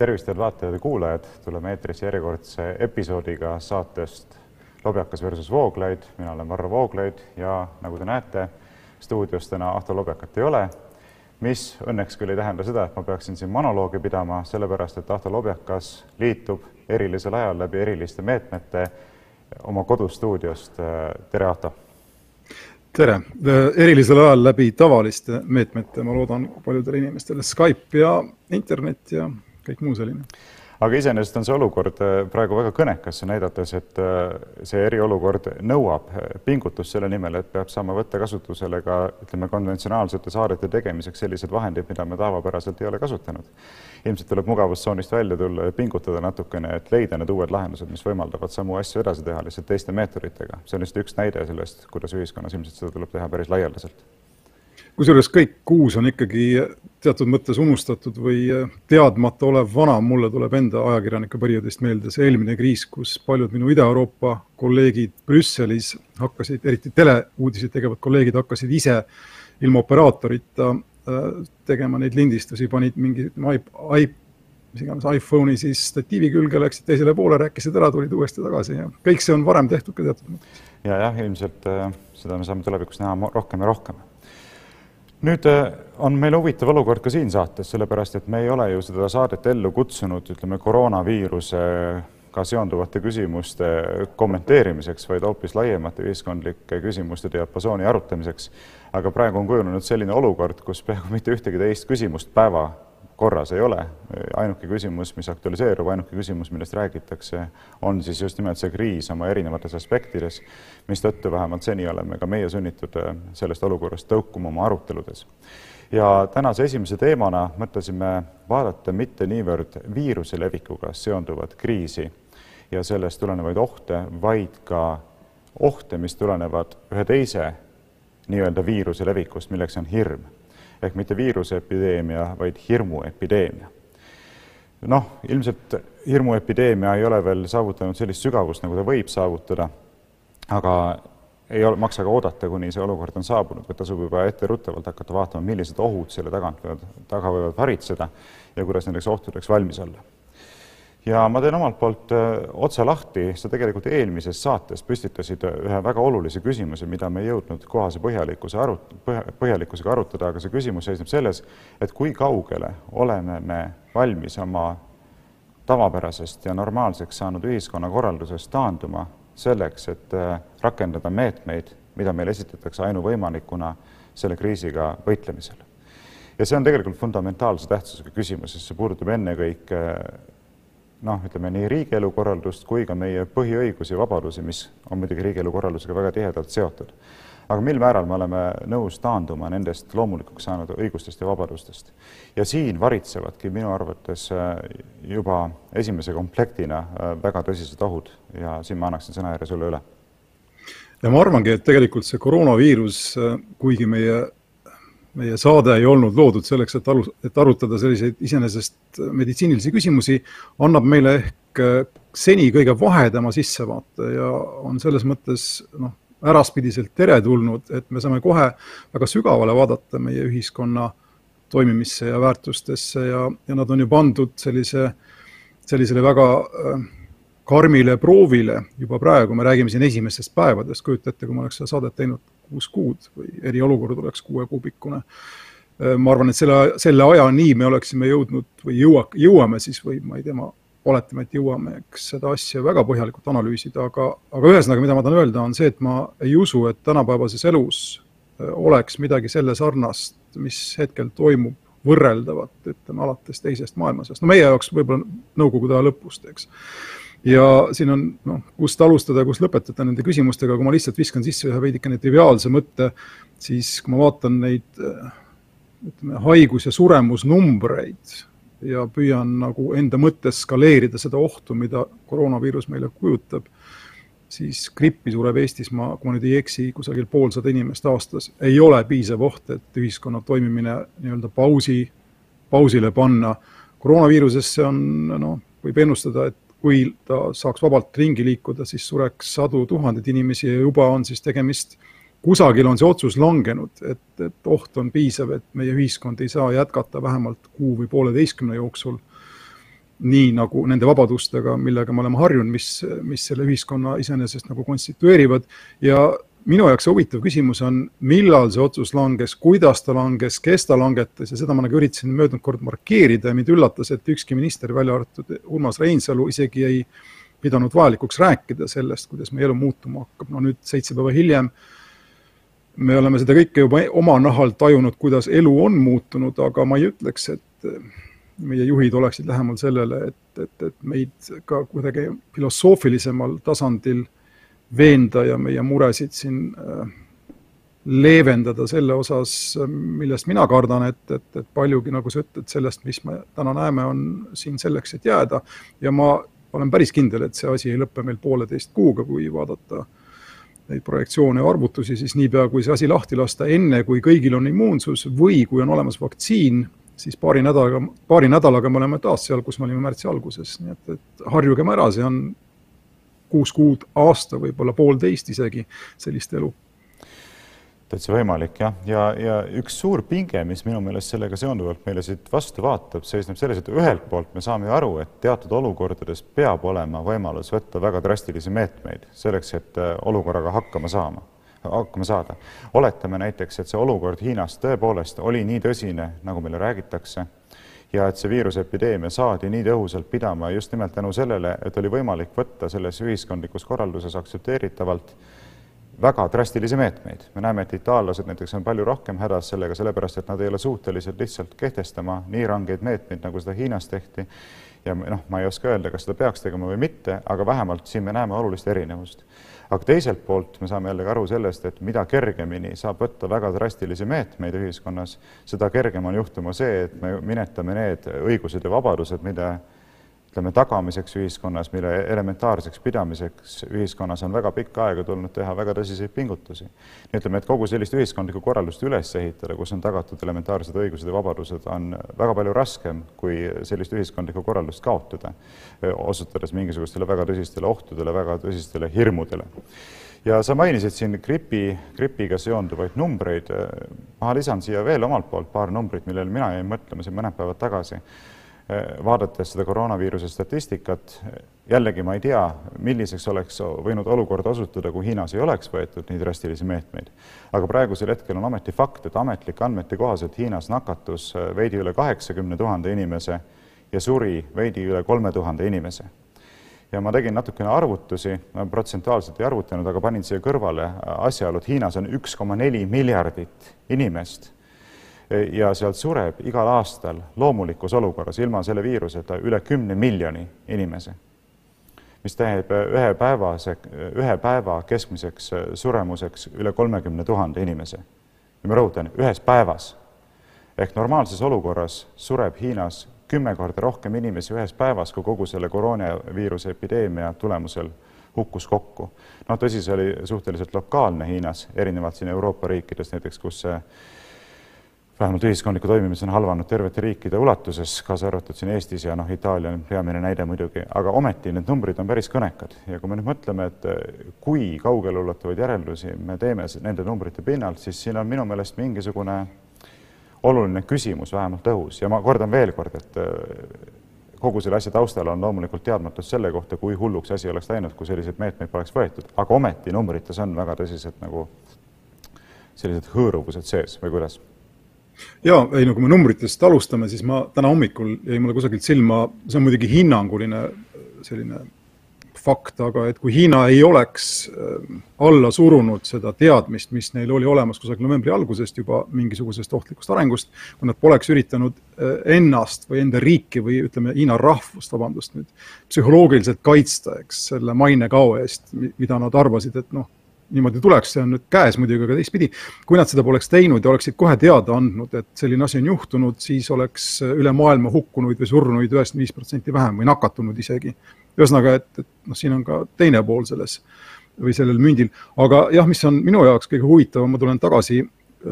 tervist, head vaatajad ja kuulajad, tuleme eetrisse järjekordse episoodiga saatest Lobjakas versus Vooglaid. mina olen Varro Vooglaid ja nagu te näete, stuudios täna Ahto Lobjakat ei ole, mis õnneks küll ei tähenda seda, et ma peaksin siin monoloogi pidama, sellepärast et Ahto Lobjakas liitub erilisel ajal läbi eriliste meetmete oma kodustuudiost. tere, Ahto! tere! erilisel ajal läbi tavaliste meetmete, ma loodan paljudele inimestele Skype ja internet ja kõik muu selline. aga iseenesest on see olukord äh, praegu väga kõnekas, näidates, et äh, see eriolukord nõuab äh, pingutust selle nimel, et peab saama võtta kasutusele ka ütleme, konventsionaalsete saadete tegemiseks sellised vahendid, mida me tavapäraselt ei ole kasutanud. ilmselt tuleb mugavustsoonist välja tulla ja pingutada natukene, et leida need uued lahendused, mis võimaldavad samu asju edasi teha lihtsalt teiste meetoditega. see on lihtsalt üks näide sellest, kuidas ühiskonnas ilmselt seda tuleb teha päris laialdaselt kusjuures kõik kuus on ikkagi teatud mõttes unustatud või teadmata olev vana, mulle tuleb enda ajakirjanike perioodist meelde see eelmine kriis, kus paljud minu Ida-Euroopa kolleegid Brüsselis hakkasid, eriti teleuudiseid tegevad kolleegid hakkasid ise ilma operaatorita äh, tegema neid lindistusi, panid mingi mis iganes iPhone'i siis statiivi külge, läksid teisele poole, rääkisid ära, tulid uuesti tagasi ja kõik see on varem tehtud ka teatud mõttes. ja jah, ilmselt äh, seda me saame tulevikus näha rohkem ja rohkem nüüd äh, on meil huvitav olukord ka siin saates, sellepärast et me ei ole ju seda saadet ellu kutsunud, ütleme, koroonaviirusega seonduvate küsimuste kommenteerimiseks, vaid hoopis laiemate ühiskondlike küsimuste diapasooni arutamiseks. aga praegu on kujunenud selline olukord, kus peaaegu mitte ühtegi teist küsimust päeva korras ei ole. ainuke küsimus, mis aktualiseerub, ainuke küsimus, millest räägitakse, on siis just nimelt see kriis oma erinevates aspektides, mistõttu vähemalt seni oleme ka meie sunnitud äh, sellest olukorrast tõukuma oma aruteludes. ja tänase esimese teemana mõtlesime vaadata mitte niivõrd viiruse levikuga seonduvat kriisi ja sellest tulenevaid ohte, vaid ka ohte, mis tulenevad ühe teise nii-öelda viiruse levikust, milleks on hirm ehk mitte viiruseepideemia, vaid hirmuepideemia. noh, ilmselt hirmuepideemia ei ole veel saavutanud sellist sügavust, nagu ta võib saavutada, aga ei ole, maksa ka oodata, kuni see olukord on saabunud, vaid tasub juba etteruttavalt hakata vaatama, millised ohud selle tagant võivad, taga võivad varitseda ja kuidas nendeks ohtudeks valmis olla ja ma teen omalt poolt äh, otsa lahti, sa tegelikult eelmises saates püstitasid äh, ühe väga olulise küsimuse, mida me ei jõudnud kohase põhjalikkuse arut-, põhjalikkusega arutada, aga see küsimus seisneb selles, et kui kaugele oleme me valmis oma tavapärasest ja normaalseks saanud ühiskonnakorraldusest taanduma selleks, et äh, rakendada meetmeid, mida meile esitatakse ainuvõimalikuna selle kriisiga võitlemisel. ja see on tegelikult fundamentaalse tähtsusega küsimus, sest see puudutab ennekõike noh, ütleme nii riigielu korraldust kui ka meie põhiõigusi vabadusi, mis on muidugi riigielu korraldusega väga tihedalt seotud. aga mil määral me oleme nõus taanduma nendest loomulikuks saanud õigustest ja vabadustest? ja siin varitsevadki minu arvates äh, juba esimese komplektina äh, väga tõsised ohud ja siin ma annaksin sõnajärje sulle üle. ja ma arvangi, et tegelikult see koroonaviirus, äh, kuigi meie meie saade ei olnud loodud selleks, et alu-, et arutada selliseid iseenesest meditsiinilisi küsimusi, annab meile ehk äh, seni kõige vahedama sissevaate ja on selles mõttes noh, äraspidiselt teretulnud, et me saame kohe väga sügavale vaadata meie ühiskonna toimimisse ja väärtustesse ja, ja nad on ju pandud sellise, sellisele väga äh, karmile proovile juba praegu, me räägime siin esimestest päevadest, kujuta ette, kui ma oleks seda saadet teinud kuus kuud või eriolukord oleks kuue kuu pikkune. ma arvan, et selle, selle ajani me oleksime jõudnud või jõua, jõuame siis või ma ei tea, ma oletame, et jõuame, eks seda asja väga põhjalikult analüüsida, aga, aga ühesõnaga, mida ma tahan öelda, on see, et ma ei usu, et tänapäevases elus äh, oleks midagi selle sarnast, mis hetkel toimub, võrreldavat, ütleme alates teisest maailmasõjast, no meie jaoks võib-olla Nõukogude aja lõpust, eks ja siin on noh, kust alustada ja kust lõpetada nende küsimustega, kui ma lihtsalt viskan sisse ühe veidikene triviaalse mõtte, siis kui ma vaatan neid ütleme, haigus- ja suremusnumbreid ja püüan nagu enda mõttes skaleerida seda ohtu, mida koroonaviirus meile kujutab, siis grippi sureb Eestis, ma, kui ma nüüd ei eksi, kusagil poolsada inimest aastas, ei ole piisav oht, et ühiskonna toimimine nii-öelda pausi, pausile panna. koroonaviirusesse on noh, võib ennustada, et kui ta saaks vabalt ringi liikuda, siis sureks sadu tuhandeid inimesi ja juba on siis tegemist, kusagil on see otsus langenud, et, et oht on piisav, et meie ühiskond ei saa jätkata vähemalt kuu või pooleteistkümne jooksul nii nagu nende vabadustega, millega me oleme harjunud, mis, mis selle ühiskonna iseenesest nagu konstitueerivad. Ja minu jaoks huvitav küsimus on, millal see otsus langes, kuidas ta langes, kes ta langetas ja seda ma nagu üritasin möödunud kord markeerida ja mind üllatas, et ükski minister, välja arvatud Urmas Reinsalu, isegi ei pidanud vajalikuks rääkida sellest, kuidas meie elu muutuma hakkab. no nüüd seitse päeva hiljem me oleme seda kõike juba oma nahal tajunud, kuidas elu on muutunud, aga ma ei ütleks, et meie juhid oleksid lähemal sellele, et, et, et meid ka kuidagi filosoofilisemal tasandil veenda ja meie muresid siin äh, leevendada selle osas, millest mina kardan, et, et, et paljugi, nagu sa ütled, sellest, mis me täna näeme, on siin selleks, et jääda. ja ma olen päris kindel, et see asi ei lõpe meil pooleteist kuuga, kui vaadata neid projektsioone ja arvutusi, siis niipea, kui see asi lahti lasta, enne kui kõigil on immuunsus või kui on olemas vaktsiin, siis paari nädalaga, paari nädalaga me oleme taas seal, kus me olime märtsi alguses, nii et, et harjugem ära, see on kuus kuud, aasta, võib-olla poolteist isegi sellist elu täitsa võimalik jah, ja, ja üks suur pinge, mis minu meelest sellega seonduvalt meile siit vastu vaatab, seisneb selles, et ühelt poolt me saame ju aru, et teatud olukordades peab olema võimalus võtta väga drastilisi meetmeid selleks, et äh, olukorraga hakkama saama, hakkama saada. oletame näiteks, et see olukord Hiinas tõepoolest oli nii tõsine, nagu meile räägitakse, ja et see viiruseepideemia saadi nii tõhusalt pidama just nimelt tänu sellele, et oli võimalik võtta selles ühiskondlikus korralduses aktsepteeritavalt väga drastilisi meetmeid. me näeme, et itaallased näiteks on palju rohkem hädas sellega, sellepärast et nad ei ole suutelised lihtsalt kehtestama nii rangeid meetmeid, nagu seda Hiinas tehti. ja noh, ma ei oska öelda, kas seda peaks tegema või mitte, aga vähemalt siin me näeme olulist erinevust. Aga teiselt poolt me saame jällegi aru sellest, et mida kergemini saab võtta väga drastilisi meetmeid ühiskonnas, seda kergem on juhtuma see, et me minetame need õigused ja vabadused, mida ütleme, tagamiseks ühiskonnas, mille elementaarseks pidamiseks ühiskonnas on väga pikka aega tulnud teha väga tõsiseid pingutusi. ütleme, et kogu sellist ühiskondlikku korraldust üles ehitada, kus on tagatud elementaarsed õigused ja vabadused, on väga palju raskem, kui sellist ühiskondlikku korraldust kaotada, osutades mingisugustele väga tõsistele ohtudele, väga tõsistele hirmudele ja sa mainisid siin gripi, gripiga seonduvaid numbreid. ma lisan siia veel omalt poolt paar numbrit, millele mina jäin mõtlema siin mõned päevad tagasi vaadates seda koroonaviiruse statistikat, jällegi ma ei tea, milliseks oleks võinud olukord osutuda, kui Hiinas ei oleks võetud nii drastilisi meetmeid. aga praegusel hetkel on ometi fakt, et ametlike andmete kohaselt Hiinas nakatus eh, veidi üle kaheksakümne tuhande inimese ja suri veidi üle kolme tuhande inimese. ja ma tegin natukene arvutusi, protsentuaalselt ei arvutanud, aga panin siia kõrvale asjaolu, et Hiinas on üks koma neli miljardit inimest ja sealt sureb igal aastal loomulikus olukorras ilma selle viiruseta üle kümne miljoni inimese, mis tähendab ühe päevase, ühe päeva keskmiseks suremuseks üle kolmekümne tuhande inimese. ja ma rõhutan, ühes päevas. ehk normaalses olukorras sureb Hiinas kümme korda rohkem inimesi ühes päevas, kui kogu selle koroonaviiruse epideemia tulemusel hukkus kokku. noh, tõsi, see oli suhteliselt lokaalne Hiinas, erinevalt siin Euroopa riikides näiteks, kus see vähemalt ühiskondliku toimimise on halvanud tervete riikide ulatuses, kaasa arvatud siin Eestis ja noh, Itaalia on peamine näide muidugi, aga ometi need numbrid on päris kõnekad. Ja kui me nüüd mõtleme, et eh, kui kaugeleulatuvaid järeldusi me teeme nende numbrite pinnalt, siis siin on minu meelest mingisugune oluline küsimus vähemalt õhus. Ja ma kordan veel kord, et eh, kogu selle asja taustal on loomulikult teadmatus selle kohta, kui hulluks asi oleks läinud, kui selliseid meetmeid poleks võetud, aga ometi numbrites on väga tõsised nagu sellised hõõruvused sees või kuidas ja ei, no kui me numbritest alustame, siis ma täna hommikul jäi mulle kusagilt silma, see on muidugi hinnanguline selline fakt, aga et kui Hiina ei oleks äh, alla surunud seda teadmist, mis neil oli olemas kusagil novembri algusest juba mingisugusest ohtlikust arengust, kui nad poleks üritanud äh, ennast või enda riiki või ütleme, Hiina rahvust, vabandust nüüd, psühholoogiliselt kaitsta, eks, selle mainekao eest, mida nad arvasid, et noh, niimoodi tuleks, see on nüüd käes muidugi, aga teistpidi, kui nad seda poleks teinud ja oleksid kohe teada andnud, et selline asi on juhtunud, siis oleks üle maailma hukkunuid või surnuid üheksakümmend viis protsenti vähem või nakatunud isegi. ühesõnaga, et, et noh, siin on ka teine pool selles või sellel mündil, aga jah, mis on minu jaoks kõige huvitavam, ma tulen tagasi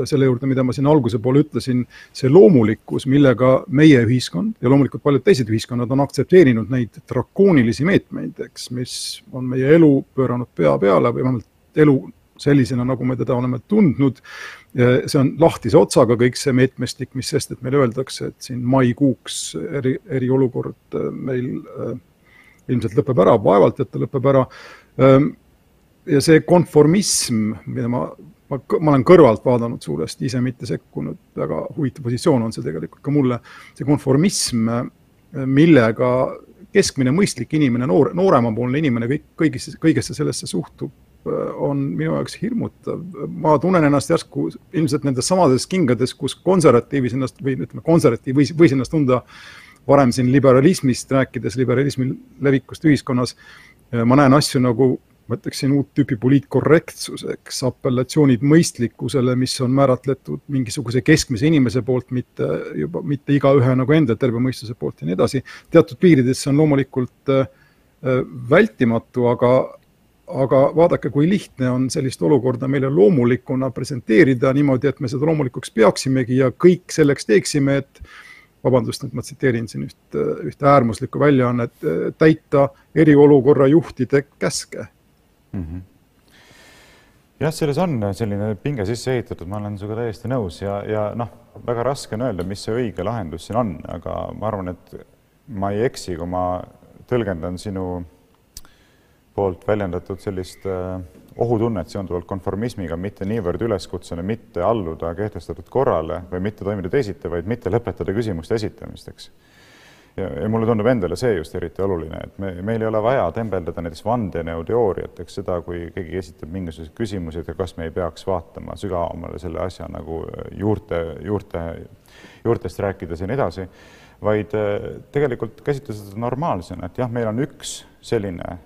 selle juurde, mida ma siin alguse poole ütlesin, see loomulikkus, millega meie ühiskond ja loomulikult paljud teised ühiskonnad on aktsepteerinud neid drakoonilisi meetmeid, eks, mis on meie elu pööranud pea peale või vähemalt elu sellisena, nagu me teda oleme tundnud. see on lahtise otsaga kõik see meetmestik, mis sest, et meile öeldakse, et siin maikuuks eri, eriolukord äh, meil äh, ilmselt lõpeb ära, vaevalt, et ta lõpeb ära. Ähm, ja see konformism, mida ma, ma, ma olen kõrvalt vaadanud suuresti, ise mitte sekkunud, väga huvitav positsioon on see tegelikult ka mulle, see konformism, millega keskmine mõistlik inimene, noor, nooremapoolne inimene kõik, kõigisse, kõigesse sellesse suhtub, on minu jaoks hirmutav. ma tunnen ennast järsku ilmselt nendes samades kingades, kus konservatiivis ennast või ütleme, konservatiiv võis, võis ennast tunda varem siin liberalismist rääkides, liberalismi levikust ühiskonnas. ma näen asju nagu ma ütleksin uut tüüpi poliitkorrektsuseks, apellatsioonid mõistlikkusele, mis on määratletud mingisuguse keskmise inimese poolt, mitte juba, mitte igaühe nagu enda terve mõistuse poolt ja nii edasi. teatud piirides see on loomulikult äh, vältimatu, aga aga vaadake, kui lihtne on sellist olukorda meile loomulikuna presenteerida niimoodi, et me seda loomulikuks peaksimegi ja kõik selleks teeksime, et vabandust, et ma tsiteerin siin üht, ühte äärmuslikku väljaannet, täita eriolukorra juhtide käske mm. -hmm jah, selles on selline pinge sisse ehitatud, ma olen sinuga täiesti nõus ja, ja noh, väga raske on öelda, mis see õige lahendus siin on, aga ma arvan, et ma ei eksi, kui ma tõlgendan sinu poolt väljendatud sellist äh, ohutunnet seonduvalt konformismiga, mitte niivõrd üleskutsena mitte alluda kehtestatud korrale või mitte toimida teisiti, vaid mitte lõpetada küsimuste esitamist, eks. ja, mulle tundub endale see just eriti oluline, et me, meil ei ole vaja tembeldada näiteks vandenõuteooriat, eks seda, kui keegi esitab mingisuguseid küsimusi, et kas me ei peaks vaatama sügavamale selle asja nagu juurte, juurte, juurtest rääkides ja nii edasi vaid äh, tegelikult käsitleda seda normaalsena, et jah, meil on üks selline äh,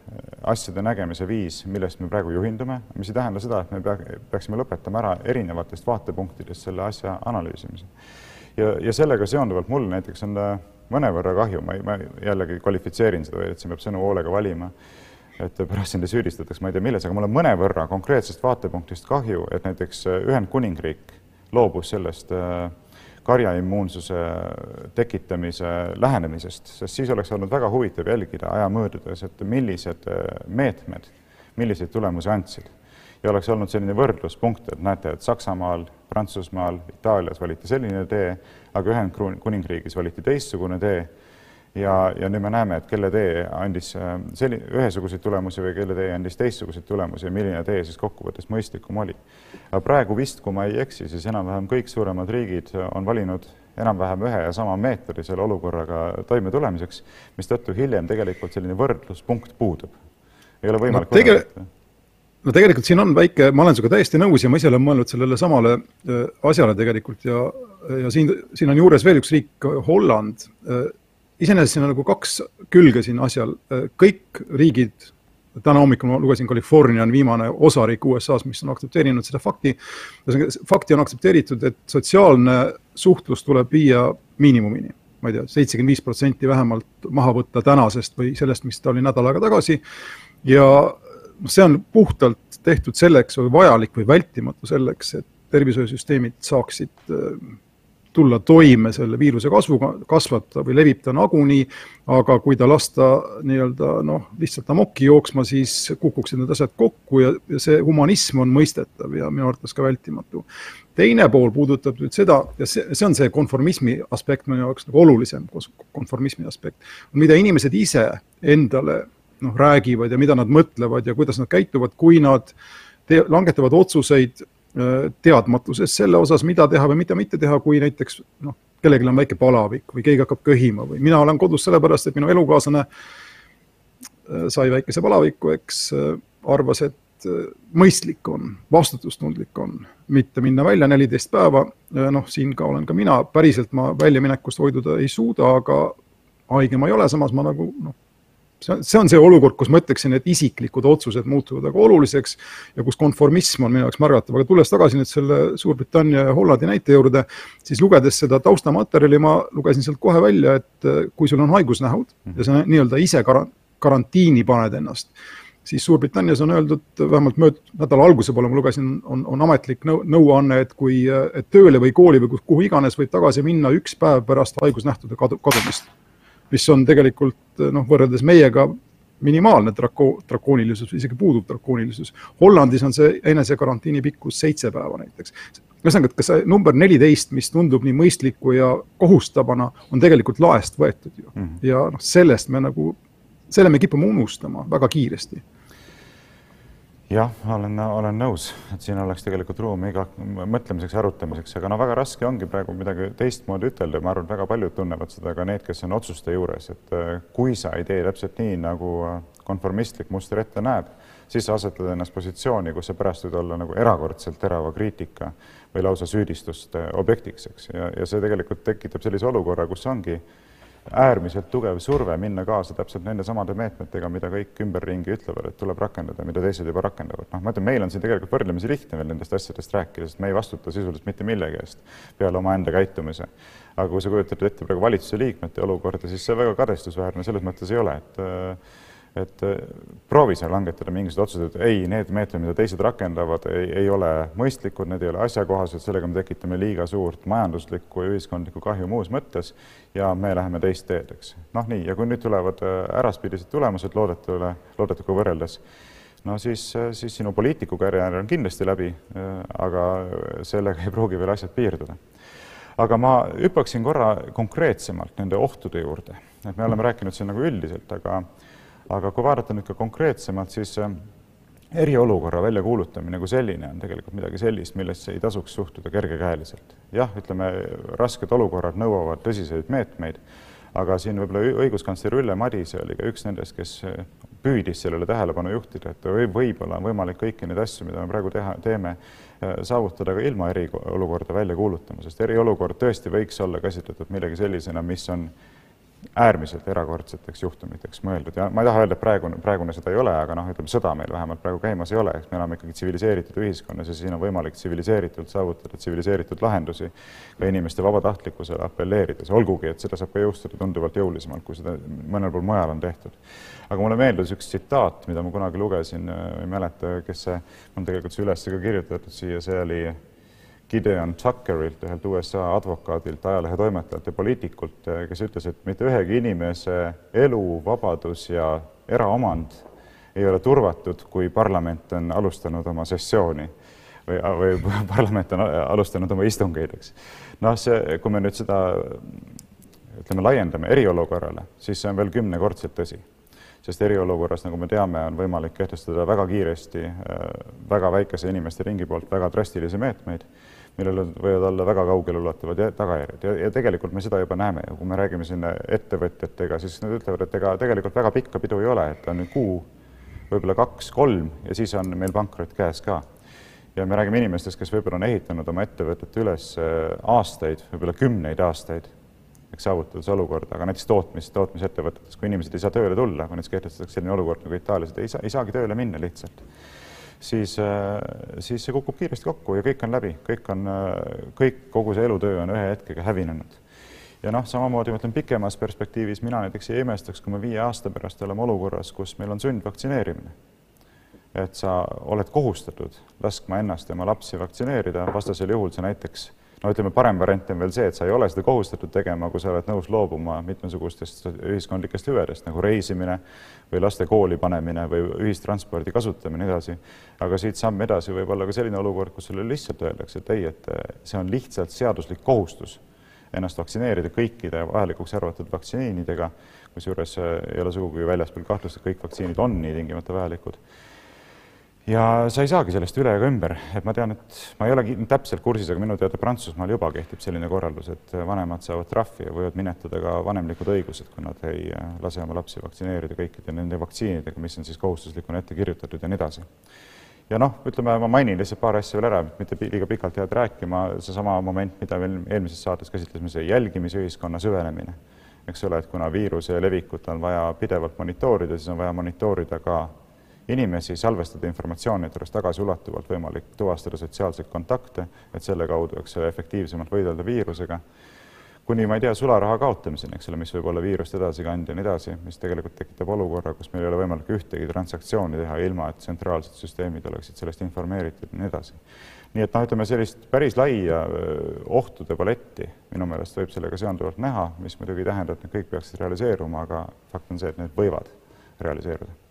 asjade nägemise viis, millest me praegu juhindume, mis ei tähenda seda, et me pea, peaksime lõpetama ära erinevatest vaatepunktidest selle asja analüüsimise. ja, ja sellega seonduvalt mul näiteks on äh, mõnevõrra kahju, ma, ma jällegi kvalifitseerin seda veel, et siin peab sõnu hoolega valima, et pärast sind ei süüdistataks, ma ei tea, milles, aga mul on mõnevõrra konkreetsest vaatepunktist kahju, et näiteks Ühendkuningriik loobus sellest äh, karjaimmuunsuse tekitamise lähenemisest, sest siis oleks olnud väga huvitav jälgida aja möödudes, et millised äh, meetmed, milliseid tulemusi andsid. ja oleks olnud selline võrdluspunkt, et näete, et Saksamaal, Prantsusmaal, Itaalias valiti selline tee, aga Ühendkuningriigis valiti teistsugune tee ja, ja nüüd me näeme, et kelle tee andis äh, selli-, ühesuguseid tulemusi või kelle tee andis teistsuguseid tulemusi ja milline tee siis kokkuvõttes mõistlikum oli. praegu vist, kui ma ei eksi, siis enam-vähem kõik suuremad riigid on valinud enam-vähem ühe ja sama meetodi selle olukorraga toimetulemiseks, mistõttu hiljem tegelikult selline võrdluspunkt puudub. ei ole võimalik no, tege... no tegelikult siin on väike, ma olen sinuga täiesti nõus ja ma ise olen mõelnud sellele samale äh, asjale tegelikult ja, ja siin, siin on juures veel üks riik, Holland äh, iseenesest siin on nagu kaks külge siin asjal, kõik riigid, täna hommikul ma lugesin, California on viimane osariik USA-s, mis on aktsepteerinud seda fakti. fakti on aktsepteeritud, et sotsiaalne suhtlus tuleb viia miinimumini. ma ei tea, seitsekümmend viis protsenti vähemalt maha võtta tänasest või sellest, mis ta oli nädal aega tagasi. ja see on puhtalt tehtud selleks või vajalik või vältimatu selleks, et tervishoiusüsteemid saaksid tulla toime selle viiruse kasvuga, kasvab ta või levib ta nagunii, aga kui ta lasta nii-öelda noh, lihtsalt amokki jooksma, siis kukuksid need asjad kokku ja, ja see humanism on mõistetav ja minu arvates ka vältimatu. teine pool puudutab nüüd seda, ja see, see on see konformismi aspekt minu jaoks nagu olulisem, konformismi aspekt, mida inimesed ise endale noh, räägivad ja mida nad mõtlevad ja kuidas nad käituvad, kui nad te-, langetavad otsuseid teadmatuses selle osas, mida teha või mida mitte teha, kui näiteks noh, kellelgi on väike palavik või keegi hakkab köhima või mina olen kodus sellepärast, et minu elukaaslane äh, sai väikese palaviku, eks, äh, arvas, et mõistlik on, vastutustundlik on mitte minna välja neliteist päeva, noh, siin ka olen ka mina, päriselt ma väljaminekust hoiduda ei suuda, aga haige ma ei ole, samas ma nagu noh, see on, see on see olukord, kus ma ütleksin, et isiklikud otsused muutuvad väga oluliseks ja kus konformism on minu jaoks märgatav, aga tulles tagasi nüüd selle Suurbritannia ja Hollandi näite juurde, siis lugedes seda taustamaterjali, ma lugesin sealt kohe välja, et äh, kui sul on haigusnähud ja sa nii-öelda ise kar-, karantiini paned ennast, siis Suurbritannias on öeldud, vähemalt möödunud nädala alguse poole ma lugesin, on, on ametlik nõu, nõuanne, et kui, et tööle või kooli või kuhu iganes võib tagasi minna üks päev pärast haigusnähtude kadu, kadumist mis on tegelikult noh, võrreldes meiega minimaalne drako-, drakoonilisus, isegi puudub drakoonilisus. Hollandis on see enesekarantiini pikkus seitse päeva näiteks. ühesõnaga, et kas see number neliteist, mis tundub nii mõistliku ja kohustavana, on tegelikult laest võetud ju mm. -hmm. ja noh, sellest me nagu, selle me kipume unustama väga kiiresti jah, olen, olen nõus, et siin oleks tegelikult ruumi iga mõtlemiseks, arutamiseks, aga no väga raske ongi praegu midagi teistmoodi ütelda, ma arvan, et väga paljud tunnevad seda ka need, kes on otsuste juures, et äh, kui sa ei tee täpselt nii, nagu äh, konformistlik muster ette näeb, siis sa asetad ennast positsiooni, kus sa pärast võid olla nagu erakordselt terava kriitika või lausa süüdistuste objektiks, eks, ja, ja see tegelikult tekitab sellise olukorra, kus ongi äärmiselt tugev surve minna kaasa täpselt nende samade meetmetega, mida kõik ümberringi ütlevad, et tuleb rakendada, mida teised juba rakendavad. noh, ma ütlen, meil on siin tegelikult võrdlemisi lihtne veel nendest asjadest rääkida, sest me ei vastuta sisuliselt mitte millegi eest peale omaenda käitumise. aga kui sa kujutad ette praegu valitsuse liikmete olukorda, siis see väga kadestusväärne selles mõttes ei ole, et et äh, proovi sa langetada mingisuguseid otsuseid, ei, need meetmed, mida teised rakendavad, ei, ei ole mõistlikud, need ei ole asjakohased, sellega me tekitame liiga suurt majanduslikku ja ühiskondlikku kahju muus mõttes ja me läheme teist teed, eks. noh, nii, ja kui nüüd tulevad äh, äraspidised tulemused loodetule, loodetuga võrreldes, no siis, äh, siis sinu poliitikukarjäär on kindlasti läbi, aga sellega ei pruugi veel asjad piirduda aga ma hüppaksin korra konkreetsemalt nende ohtude juurde, et me oleme rääkinud siin nagu üldiselt, aga aga kui vaadata nüüd ka konkreetsemalt, siis äh, eriolukorra väljakuulutamine kui selline on tegelikult midagi sellist, millesse ei tasuks suhtuda kergekäeliselt. jah, ütleme, rasked olukorrad nõuavad tõsiseid meetmeid, aga siin võib-olla õiguskantsler Ülle Madise oli ka üks nendest, kes äh, püüdis sellele tähelepanu juhtida, et võib-olla on võimalik kõiki neid asju, mida me praegu teha, teeme, äh, saavutada ka ilma eriolukorda välja kuulutama, sest eriolukord tõesti võiks olla käsitletud millegi sellisena, mis on äärmiselt erakordseteks juhtumiteks mõeldud. Ja ma ei taha öelda, et praegune, praegune seda ei ole, aga noh, ütleme sõda meil vähemalt praegu käimas ei ole, eks me elame ikkagi tsiviliseeritud ühiskonnas ja siin on võimalik tsiviliseeritult saavutada tsiviliseeritud lahendusi ka inimeste vabatahtlikkusele apelleerides, olgugi et seda saab ka jõustada tunduvalt jõulisemalt, kui seda mõnel pool mujal on tehtud. aga mulle meeldis üks tsitaat, mida ma kunagi lugesin, ei mäleta, kes see, on tegelikult see üles ka kirjutatud siia, see oli Gideon Tuckerilt, ühelt USA advokaadilt, ajalehetoimetajalt ja poliitikult, kes ütles, et mitte ühegi inimese elu, vabadus ja eraomand ei ole turvatud, kui parlament on alustanud oma sessiooni või, või parlament on alustanud oma istungeid, eks. noh, see, kui me nüüd seda ütleme, laiendame eriolukorrale, siis see on veel kümnekordselt tõsi sest eriolukorras, nagu me teame, on võimalik kehtestada väga kiiresti väga väikese inimeste ringi poolt väga drastilisi meetmeid millel võivad olla väga kaugeleulatuvad tagajärjed ja, ja tegelikult me seda juba näeme ju, kui me räägime siin ettevõtjatega, siis nad ütlevad, et ega tegelikult väga pikka pidu ei ole, et on kuu, võib-olla kaks-kolm ja siis on meil pankrot käes ka. ja me räägime inimestest, kes võib-olla on ehitanud oma ettevõtet üles äh, aastaid, võib-olla kümneid aastaid, eks saavutades olukorda, aga näiteks tootmis, tootmisettevõtetes, kui inimesed ei saa tööle tulla, kui näiteks kehtestatakse selline olukord nagu Itaalias, et ei saa, ei saagi tööle minna lihtsalt siis, äh, siis see kukub kiiresti kokku ja kõik on läbi, kõik on, äh, kõik, kogu see elutöö on ühe hetkega hävinenud. ja noh, samamoodi ma ütlen pikemas perspektiivis, mina näiteks ei imestaks, kui me viie aasta pärast oleme olukorras, kus meil on sundvaktsineerimine. et sa oled kohustatud laskma ennast ja oma lapsi vaktsineerida, vastasel juhul sa näiteks no ütleme, parem variant on veel see, et sa ei ole seda kohustatud tegema, kui sa oled nõus loobuma mitmesugustest ühiskondlikest hüvedest nagu reisimine või laste kooli panemine või ühistranspordi kasutamine edasi. aga siit samm edasi võib olla ka selline olukord, kus sulle lihtsalt öeldakse, et ei, et see on lihtsalt seaduslik kohustus ennast vaktsineerida kõikide vajalikuks arvatud vaktsiinidega, kusjuures ei ole sugugi väljaspool kahtlust, et kõik vaktsiinid on nii tingimata vajalikud ja sa ei saagi sellest üle ega ümber, et ma tean, et ma ei ole täpselt kursis, aga minu teada Prantsusmaal juba kehtib selline korraldus, et vanemad saavad trahvi ja võivad minetada ka vanemlikud õigused, kui nad ei äh, lase oma lapsi vaktsineerida kõikide nende vaktsiinidega, mis on siis kohustuslikuna ette kirjutatud ja nii edasi. ja noh, ütleme, ma mainin lihtsalt paar asja veel ära, mitte liiga pikalt jääda rääkima, seesama moment, mida veel eelmises saates käsitlesime, see jälgimisühiskonna süvenemine, eks ole, et kuna viiruse levikut on vaja pidevalt monitoorida, siis on vaja monitoorida ka inimesi, salvestada informatsiooni, et oleks tagasiulatuvalt võimalik tuvastada sotsiaalseid kontakte, et selle kaudu, eks ole, efektiivsemalt võidelda viirusega, kuni ma ei tea, sularaha kaotamiseni, eks ole, mis võib olla viirust edasi kandja ja nii edasi, mis tegelikult tekitab olukorra, kus meil ei ole võimalik ühtegi transaktsiooni teha, ilma et tsentraalsed süsteemid oleksid sellest informeeritud ja nii edasi. nii et noh, ütleme sellist päris laia ohtude paletti minu meelest võib sellega seonduvalt näha, mis muidugi ei tähenda, et need kõik peaksid realiseeruma, aga fakt on see, et need võivad realiseeruda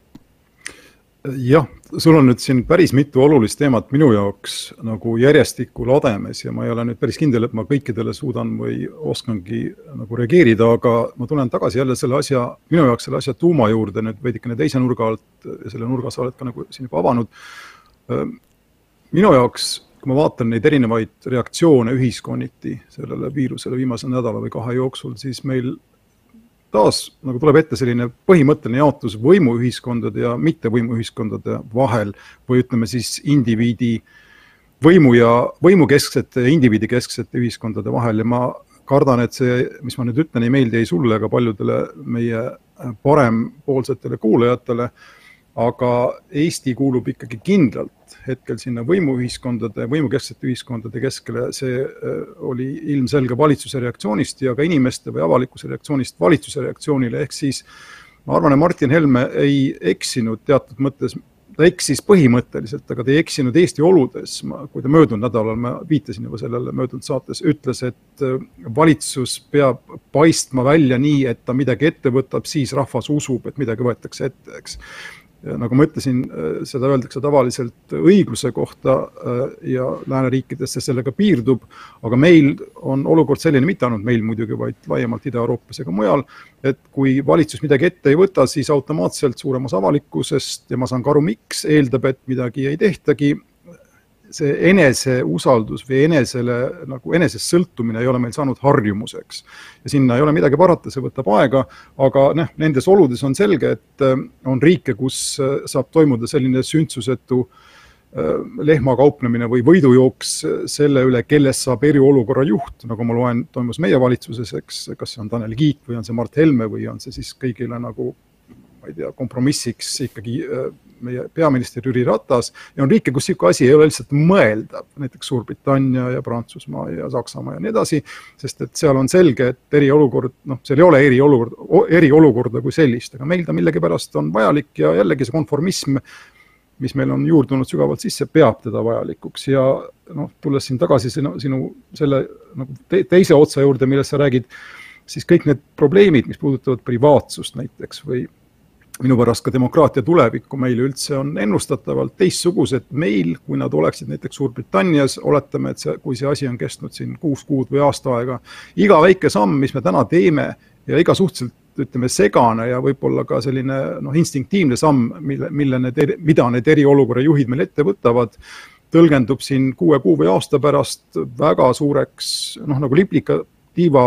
jah, sul on nüüd siin päris mitu olulist teemat minu jaoks nagu järjestikku lademes ja ma ei ole nüüd päris kindel, et ma kõikidele suudan või oskangi nagu reageerida, aga ma tulen tagasi jälle selle asja, minu jaoks selle asja tuuma juurde nüüd veidikene teise nurga alt selle nurga sa oled ka nagu siin juba avanud. minu jaoks, kui ma vaatan neid erinevaid reaktsioone ühiskonniti sellele viirusele viimase nädala või kahe jooksul, siis meil taas nagu tuleb ette selline põhimõtteline jaotus võimuühiskondade ja mittevõimuühiskondade vahel või ütleme siis indiviidi võimu ja võimukesksete ja indiviidikesksete ühiskondade vahel. Ja ma kardan, et see, mis ma nüüd ütlen, ei meeldi ei sulle ega paljudele meie parempoolsetele kuulajatele, aga Eesti kuulub ikkagi kindlalt hetkel sinna võimuühiskondade, võimukesksete ühiskondade keskele, see äh, oli ilmselge valitsuse reaktsioonist ja ka inimeste või avalikkuse reaktsioonist valitsuse reaktsioonile, ehk siis ma arvan, et Martin Helme ei eksinud teatud mõttes, ta eksis põhimõtteliselt, aga ta ei eksinud Eesti oludes, ma, kui ta möödunud nädalal, ma viitasin juba sellele möödunud saates, ütles, et äh, valitsus peab paistma välja nii, et ta midagi ette võtab, siis rahvas usub, et midagi võetakse ette, eks ja nagu ma ütlesin, äh, seda öeldakse tavaliselt õigluse kohta äh, ja lääneriikides see sellega piirdub, aga meil on olukord selline, mitte ainult meil muidugi, vaid laiemalt Ida-Euroopas ja ka mujal, et kui valitsus midagi ette ei võta, siis automaatselt suurem osa avalikkusest ja ma saan ka aru, miks, eeldab, et midagi ei tehtagi see eneseusaldus või enesele nagu enesest sõltumine ei ole meil saanud harjumuseks. ja sinna ei ole midagi parata, see võtab aega, aga noh, nendes oludes on selge, et äh, on riike, kus äh, saab toimuda selline sündsusetu äh, lehmakauplemine või võidujooks selle üle, kellest saab eriolukorra juht, nagu ma loen, toimus meie valitsuses, eks, kas see on Tanel Kiik või on see Mart Helme või on see siis kõigile nagu ma ei tea, kompromissiks ikkagi meie peaminister Jüri Ratas. Ja on riike, kus niisugune asi ei ole lihtsalt mõeldav, näiteks Suurbritannia ja Prantsusmaa ja Saksamaa ja nii edasi, sest et seal on selge, et eriolukord, noh, seal ei ole eriolukord, eriolukorda kui sellist, aga meil ta millegipärast on vajalik ja jällegi see konformism, mis meil on juurdunud sügavalt sisse, peab teda vajalikuks. Ja noh, tulles siin tagasi sinu, sinu selle nagu te, teise otsa juurde, millest sa räägid, siis kõik need probleemid, mis puudutavad privaatsust näiteks või minu pärast ka demokraatia tulevikku meil üldse on ennustatavalt teistsugused. Meil, kui nad oleksid näiteks Suurbritannias, oletame, et see, kui see asi on kestnud siin kuus kuud või aasta aega, iga väike samm, mis me täna teeme ja iga suhteliselt ütleme, segane ja võib-olla ka selline noh, instinktiivne samm, mille, mille need, mida need eriolukorra juhid meil ette võtavad, tõlgendub siin kuue kuu või aasta pärast väga suureks noh, nagu liplika tiiva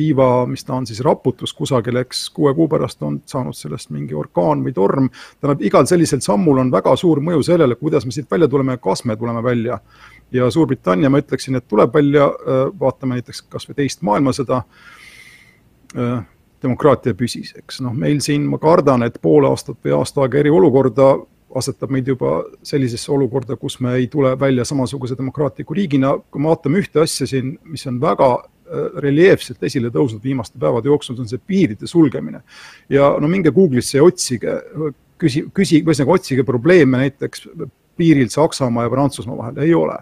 tiiva, mis ta on siis, raputus kusagil, eks kuue kuu pärast on saanud sellest mingi orkaan või torm. tähendab, igal sellisel sammul on väga suur mõju sellele, kuidas me siit välja tuleme ja kas me tuleme välja. ja Suurbritannia, ma ütleksin, et tuleb välja, äh, vaatame näiteks kas või teist maailmasõda, äh, demokraatia püsis, eks noh, meil siin ma kardan, et pool aastat või aasta aega eriolukorda asetab meid juba sellisesse olukorda, kus me ei tule välja samasuguse demokraatliku riigina, kui me vaatame ühte asja siin, mis on väga reljeefselt esile tõusnud viimaste päevade jooksul, see on see piiride sulgemine. ja no minge Google'isse ja otsige, küsi, küsi, ühesõnaga otsige probleeme näiteks piiril Saksamaa ja Prantsusmaa vahel, ei ole.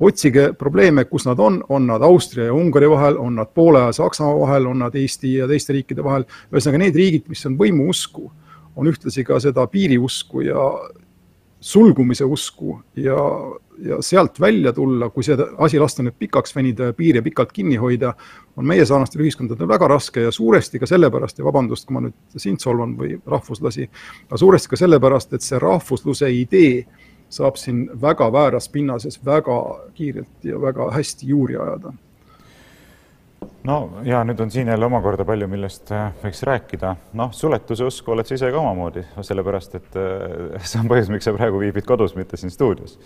otsige probleeme, kus nad on, on nad Austria ja Ungari vahel, on nad Poola ja Saksamaa vahel, on nad Eesti ja teiste riikide vahel, ühesõnaga need riigid, mis on võimuusku, on ühtlasi ka seda piiriusku ja sulgumise usku ja ja sealt välja tulla, kui see asi lasta nüüd pikaks venida ja piire pikalt kinni hoida, on meie sarnastel ühiskondadel väga raske ja suuresti ka sellepärast ja vabandust, kui ma nüüd sind solvan või rahvuslasi, aga suuresti ka sellepärast, et see rahvusluse idee saab siin väga vääras pinnases väga kiirelt ja väga hästi juuri ajada no ja nüüd on siin jälle omakorda palju, millest äh, võiks rääkida. noh, suletuse usku oled sa ise ka omamoodi, sellepärast et äh, see on põhjus, miks sa praegu viibid kodus, mitte siin stuudios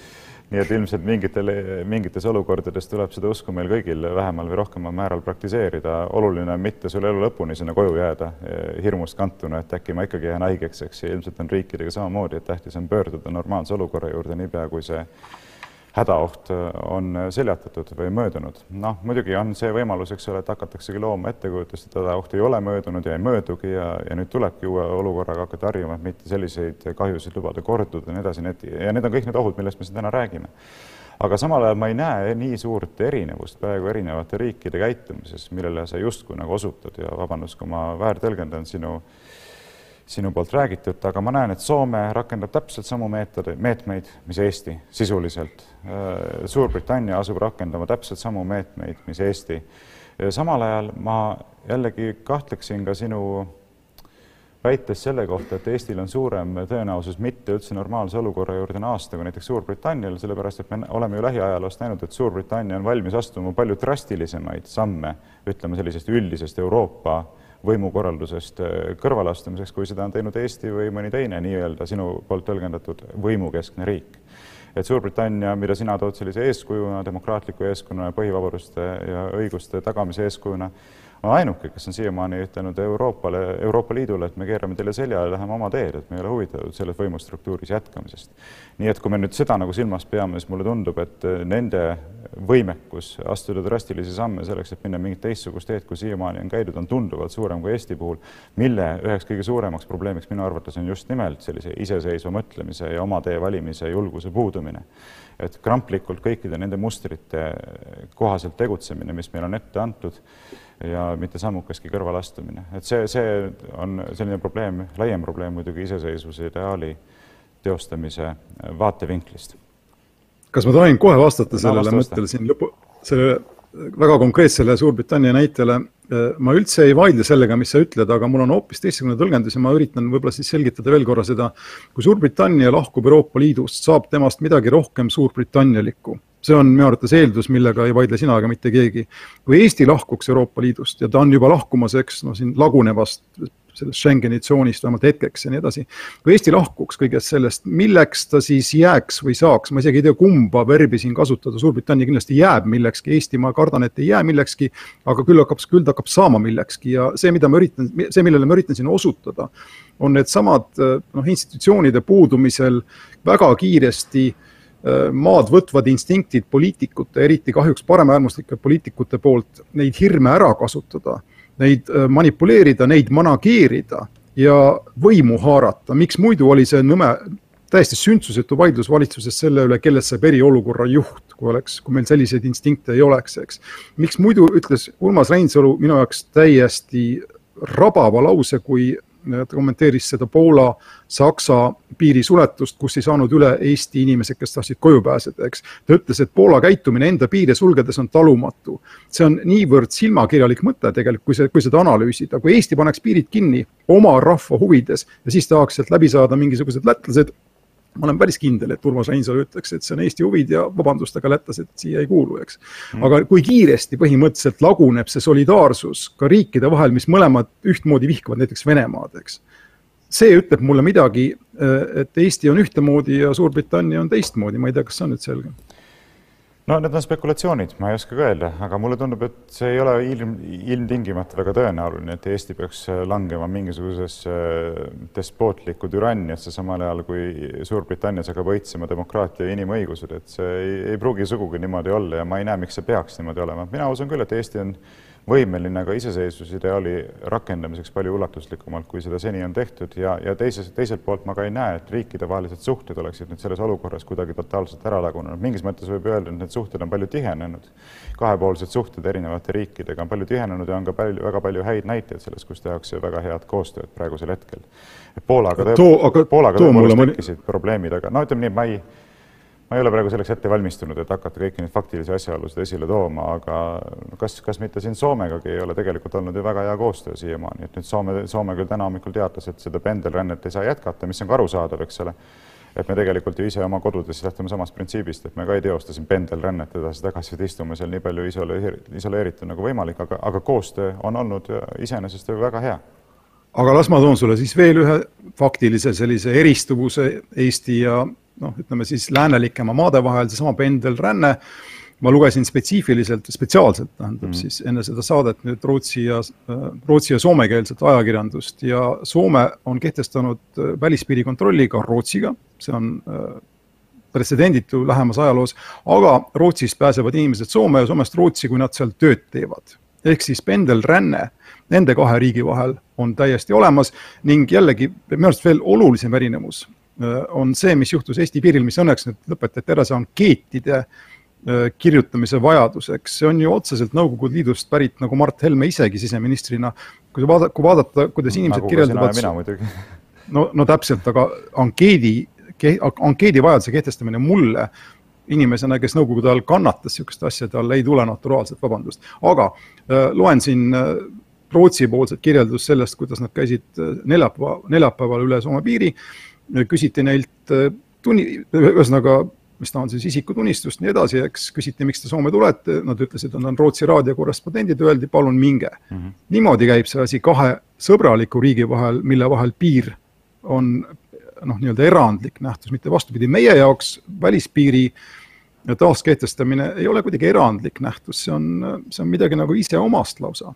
nii et ilmselt mingitel, mingites olukordades tuleb seda usku meil kõigil vähemal või rohkemal määral praktiseerida. oluline on mitte sul elu lõpuni sinna koju jääda eh, hirmust kantuna, et äkki ma ikkagi jään haigeks, eks, ja ilmselt on riikidega samamoodi, et tähtis on pöörduda normaalse olukorra juurde niipea, kui see hädaoht äh, on seljatatud või möödunud. noh, muidugi on see võimalus, eks ole, et hakataksegi looma ettekujutust, et hädaoht ei ole möödunud ja ei möödugi ja, ja nüüd tulebki uue olukorraga hakata harjuma, et mitte selliseid kahjusid lubada korduda ja nii edasi, need ja need on kõik need ohud, millest me siin täna räägime. aga samal ajal ma ei näe nii suurt erinevust praegu erinevate riikide käitumises, millele sa justkui nagu osutad ja vabandust, kui ma väärtõlgendan sinu sinu poolt räägitut, aga ma näen, et Soome rakendab täpselt samu meetode, meetmeid, mis Eesti sisuliselt. Suurbritannia asub rakendama täpselt samu meetmeid, mis Eesti. samal ajal ma jällegi kahtleksin ka sinu väites selle kohta, et Eestil on suurem tõenäosus mitte üldse normaalse olukorra juurde naasta kui näiteks Suurbritannial, sellepärast et me oleme ju lähiajaloost näinud, et Suurbritannia on valmis astuma palju drastilisemaid samme, ütleme sellisest üldisest Euroopa võimukorraldusest kõrvalastumiseks, kui seda on teinud Eesti või mõni teine nii-öelda sinu poolt tõlgendatud võimukeskne riik. et Suurbritannia, mida sina tood sellise eeskujuna, demokraatliku eeskujuna, põhivabaduste ja õiguste tagamise eeskujuna, on ainuke, kes on siiamaani ütelnud Euroopale, Euroopa Liidule, et me keerame teile selja ja läheme oma teed, et me ei ole huvitatud selles võimustruktuuris jätkamisest. nii et kui me nüüd seda nagu silmas peame, siis mulle tundub, et nende võimekus astuda drastilisi samme selleks, et minna mingit teistsugust teed, kui siiamaani on käidud, on tunduvalt suurem kui Eesti puhul, mille üheks kõige suuremaks probleemiks minu arvates on just nimelt sellise iseseisva mõtlemise ja oma tee valimise julguse puudumine et kramplikult kõikide nende mustrite kohaselt tegutsemine, mis meile on ette antud ja mitte sammukeski kõrvalastumine, et see, see on selline probleem, laiem probleem muidugi iseseisvuse ideaali teostamise vaatevinklist. kas ma tohin kohe vastata sellele no, mõttele siin lõpu, sellele väga konkreetsele Suurbritannia näitele? ma üldse ei vaidle sellega, mis sa ütled, aga mul on hoopis teistsugune tõlgendus ja ma üritan võib-olla siis selgitada veel korra seda. kui Suurbritannia lahkub Euroopa Liidust, saab temast midagi rohkem suurbritannialikku see on minu arvates eeldus, millega ei vaidle sina ega mitte keegi. kui Eesti lahkuks Euroopa Liidust ja ta on juba lahkumas, eks, no siin lagunevast sellest Schengeni tsoonist vähemalt hetkeks ja nii edasi. kui Eesti lahkuks kõigest sellest, milleks ta siis jääks või saaks, ma isegi ei tea, kumba verbi siin kasutada, Suurbritannia kindlasti jääb millekski, Eesti ma kardan, et ei jää millekski, aga küll hakkab, küll ta hakkab saama millekski ja see, mida ma üritan, see, millele ma üritan siin osutada, on needsamad noh, institutsioonide puudumisel väga kiiresti äh, maad võtvad instinktid poliitikute, eriti kahjuks paremäärmuslike poliitikute poolt, neid hirme ära kasutada, neid äh, manipuleerida, neid manageerida ja võimu haarata. miks muidu oli see nõme, täiesti sündsusetu vaidlus valitsuses selle üle, kellest saab eriolukorra juht, kui oleks, kui meil selliseid instinkte ei oleks, eks. miks muidu ütles Urmas Reinsalu minu jaoks täiesti rabava lause, kui kommenteeris seda Poola-Saksa piiri suletust, kus ei saanud üle Eesti inimesed, kes tahtsid koju pääseda, eks. ta ütles, et Poola käitumine enda piire sulgedes on talumatu. see on niivõrd silmakirjalik mõte tegelikult, kui see, kui seda analüüsida, kui Eesti paneks piirid kinni oma rahva huvides ja siis tahaks sealt läbi saada mingisugused lätlased ma olen päris kindel, et Urmas Reinsalu ütleks, et see on Eesti huvid ja vabandust, aga lätlased siia ei kuulu, eks. Mm.. aga kui kiiresti põhimõtteliselt laguneb see solidaarsus ka riikide vahel, mis mõlemad ühtmoodi vihkavad näiteks Venemaad, eks. see ütleb mulle midagi, et Eesti on ühtemoodi ja Suurbritannia on teistmoodi, ma ei tea, kas see on nüüd selge no need on spekulatsioonid, ma ei oska ka öelda, aga mulle tundub, et see ei ole ilm, ilmtingimata väga tõenäoline, et Eesti peaks langema mingisugusesse despootlikku türanniasse, samal ajal kui Suurbritannias hakkab õitsema demokraatia ja inimõigused, et see ei, ei pruugi sugugi niimoodi olla ja ma ei näe, miks see peaks niimoodi olema. mina usun küll, et Eesti on võimeline ka iseseisvusideaali rakendamiseks palju ulatuslikumalt, kui seda seni on tehtud ja, ja teises, teiselt poolt ma ka ei näe, et riikidevahelised suhted oleksid nüüd selles olukorras kuidagi totaalselt ära lagunenud. mingis mõttes võib öelda, et need suhted on palju tihenenud. kahepoolsed suhted erinevate riikidega on palju tihenenud ja on ka palju, väga palju häid näiteid sellest, kus tehakse väga head koostööd praegusel hetkel. Poolaga, Poolaga tõepoolest tekkisid probleemid, aga no ütleme nii, ma ei ma ei ole praegu selleks ette valmistunud, et hakata kõiki neid faktilisi asjaolusid esile tooma, aga kas, kas mitte siin Soomegagi ei ole tegelikult olnud ju väga hea koostöö siiamaani, et nüüd Soome, Soome küll täna hommikul teatas, et seda pendelrännet ei saa jätkata, mis on ka arusaadav, eks ole. et me tegelikult ju ise oma kodudes lähtume samast printsiibist, et me ka ei teosta siin pendelrännet edasi-tagasi, et istume seal nii palju isoleeritud nagu võimalik, aga, aga koostöö on olnud iseenesest väga hea aga las ma toon sulle siis veel ühe faktilise sellise eristuvuse Eesti ja noh, ütleme siis läänelikema maade vahel, seesama pendelränne, ma lugesin spetsiifiliselt, spetsiaalselt tähendab mm -hmm. siis enne seda saadet nüüd Rootsi ja, Rootsi ja soomekeelset ajakirjandust ja Soome on kehtestanud äh, välispiiri kontrolli ka Rootsiga, see on äh, pretsedenditu lähemas ajaloos, aga Rootsist pääsevad inimesed Soome ja Soomest Rootsi, kui nad seal tööd teevad. ehk siis pendelränne nende kahe riigi vahel on täiesti olemas ning jällegi minu arust veel olulisem erinevus on see, mis juhtus Eesti piiril, mis õnneks nüüd lõpetati ära, see ankeetide äh, kirjutamise vajaduseks, see on ju otseselt Nõukogude Liidust pärit, nagu Mart Helme isegi siseministrina. kui vaadata, kui vaadata, kuidas inimesed nagu kirjeldavad. mina muidugi no, no täpselt, aga ankeedi, ankeedi vajaduse kehtestamine mulle inimesena, kes Nõukogude ajal kannatas niisuguste asjade all, ei tule naturaalselt, vabandust. aga äh, loen siin äh, Rootsi poolset kirjeldust sellest, kuidas nad käisid äh, neljapäeva, neljapäeval üle Soome piiri, küsiti neilt äh, tunni, ühesõnaga, mis ta on siis isikutunnistust, nii edasi, eks, küsiti, miks te Soome tulete, nad ütlesid, et nad on Rootsi raadio korrespondendid, öeldi, palun minge mm. -hmm. niimoodi käib see asi kahe sõbraliku riigi vahel, mille vahel piir on noh, nii-öelda erandlik nähtus, mitte vastupidi, meie jaoks välispiiri taaskehtestamine ei ole kuidagi erandlik nähtus, see on, see on midagi nagu iseomast lausa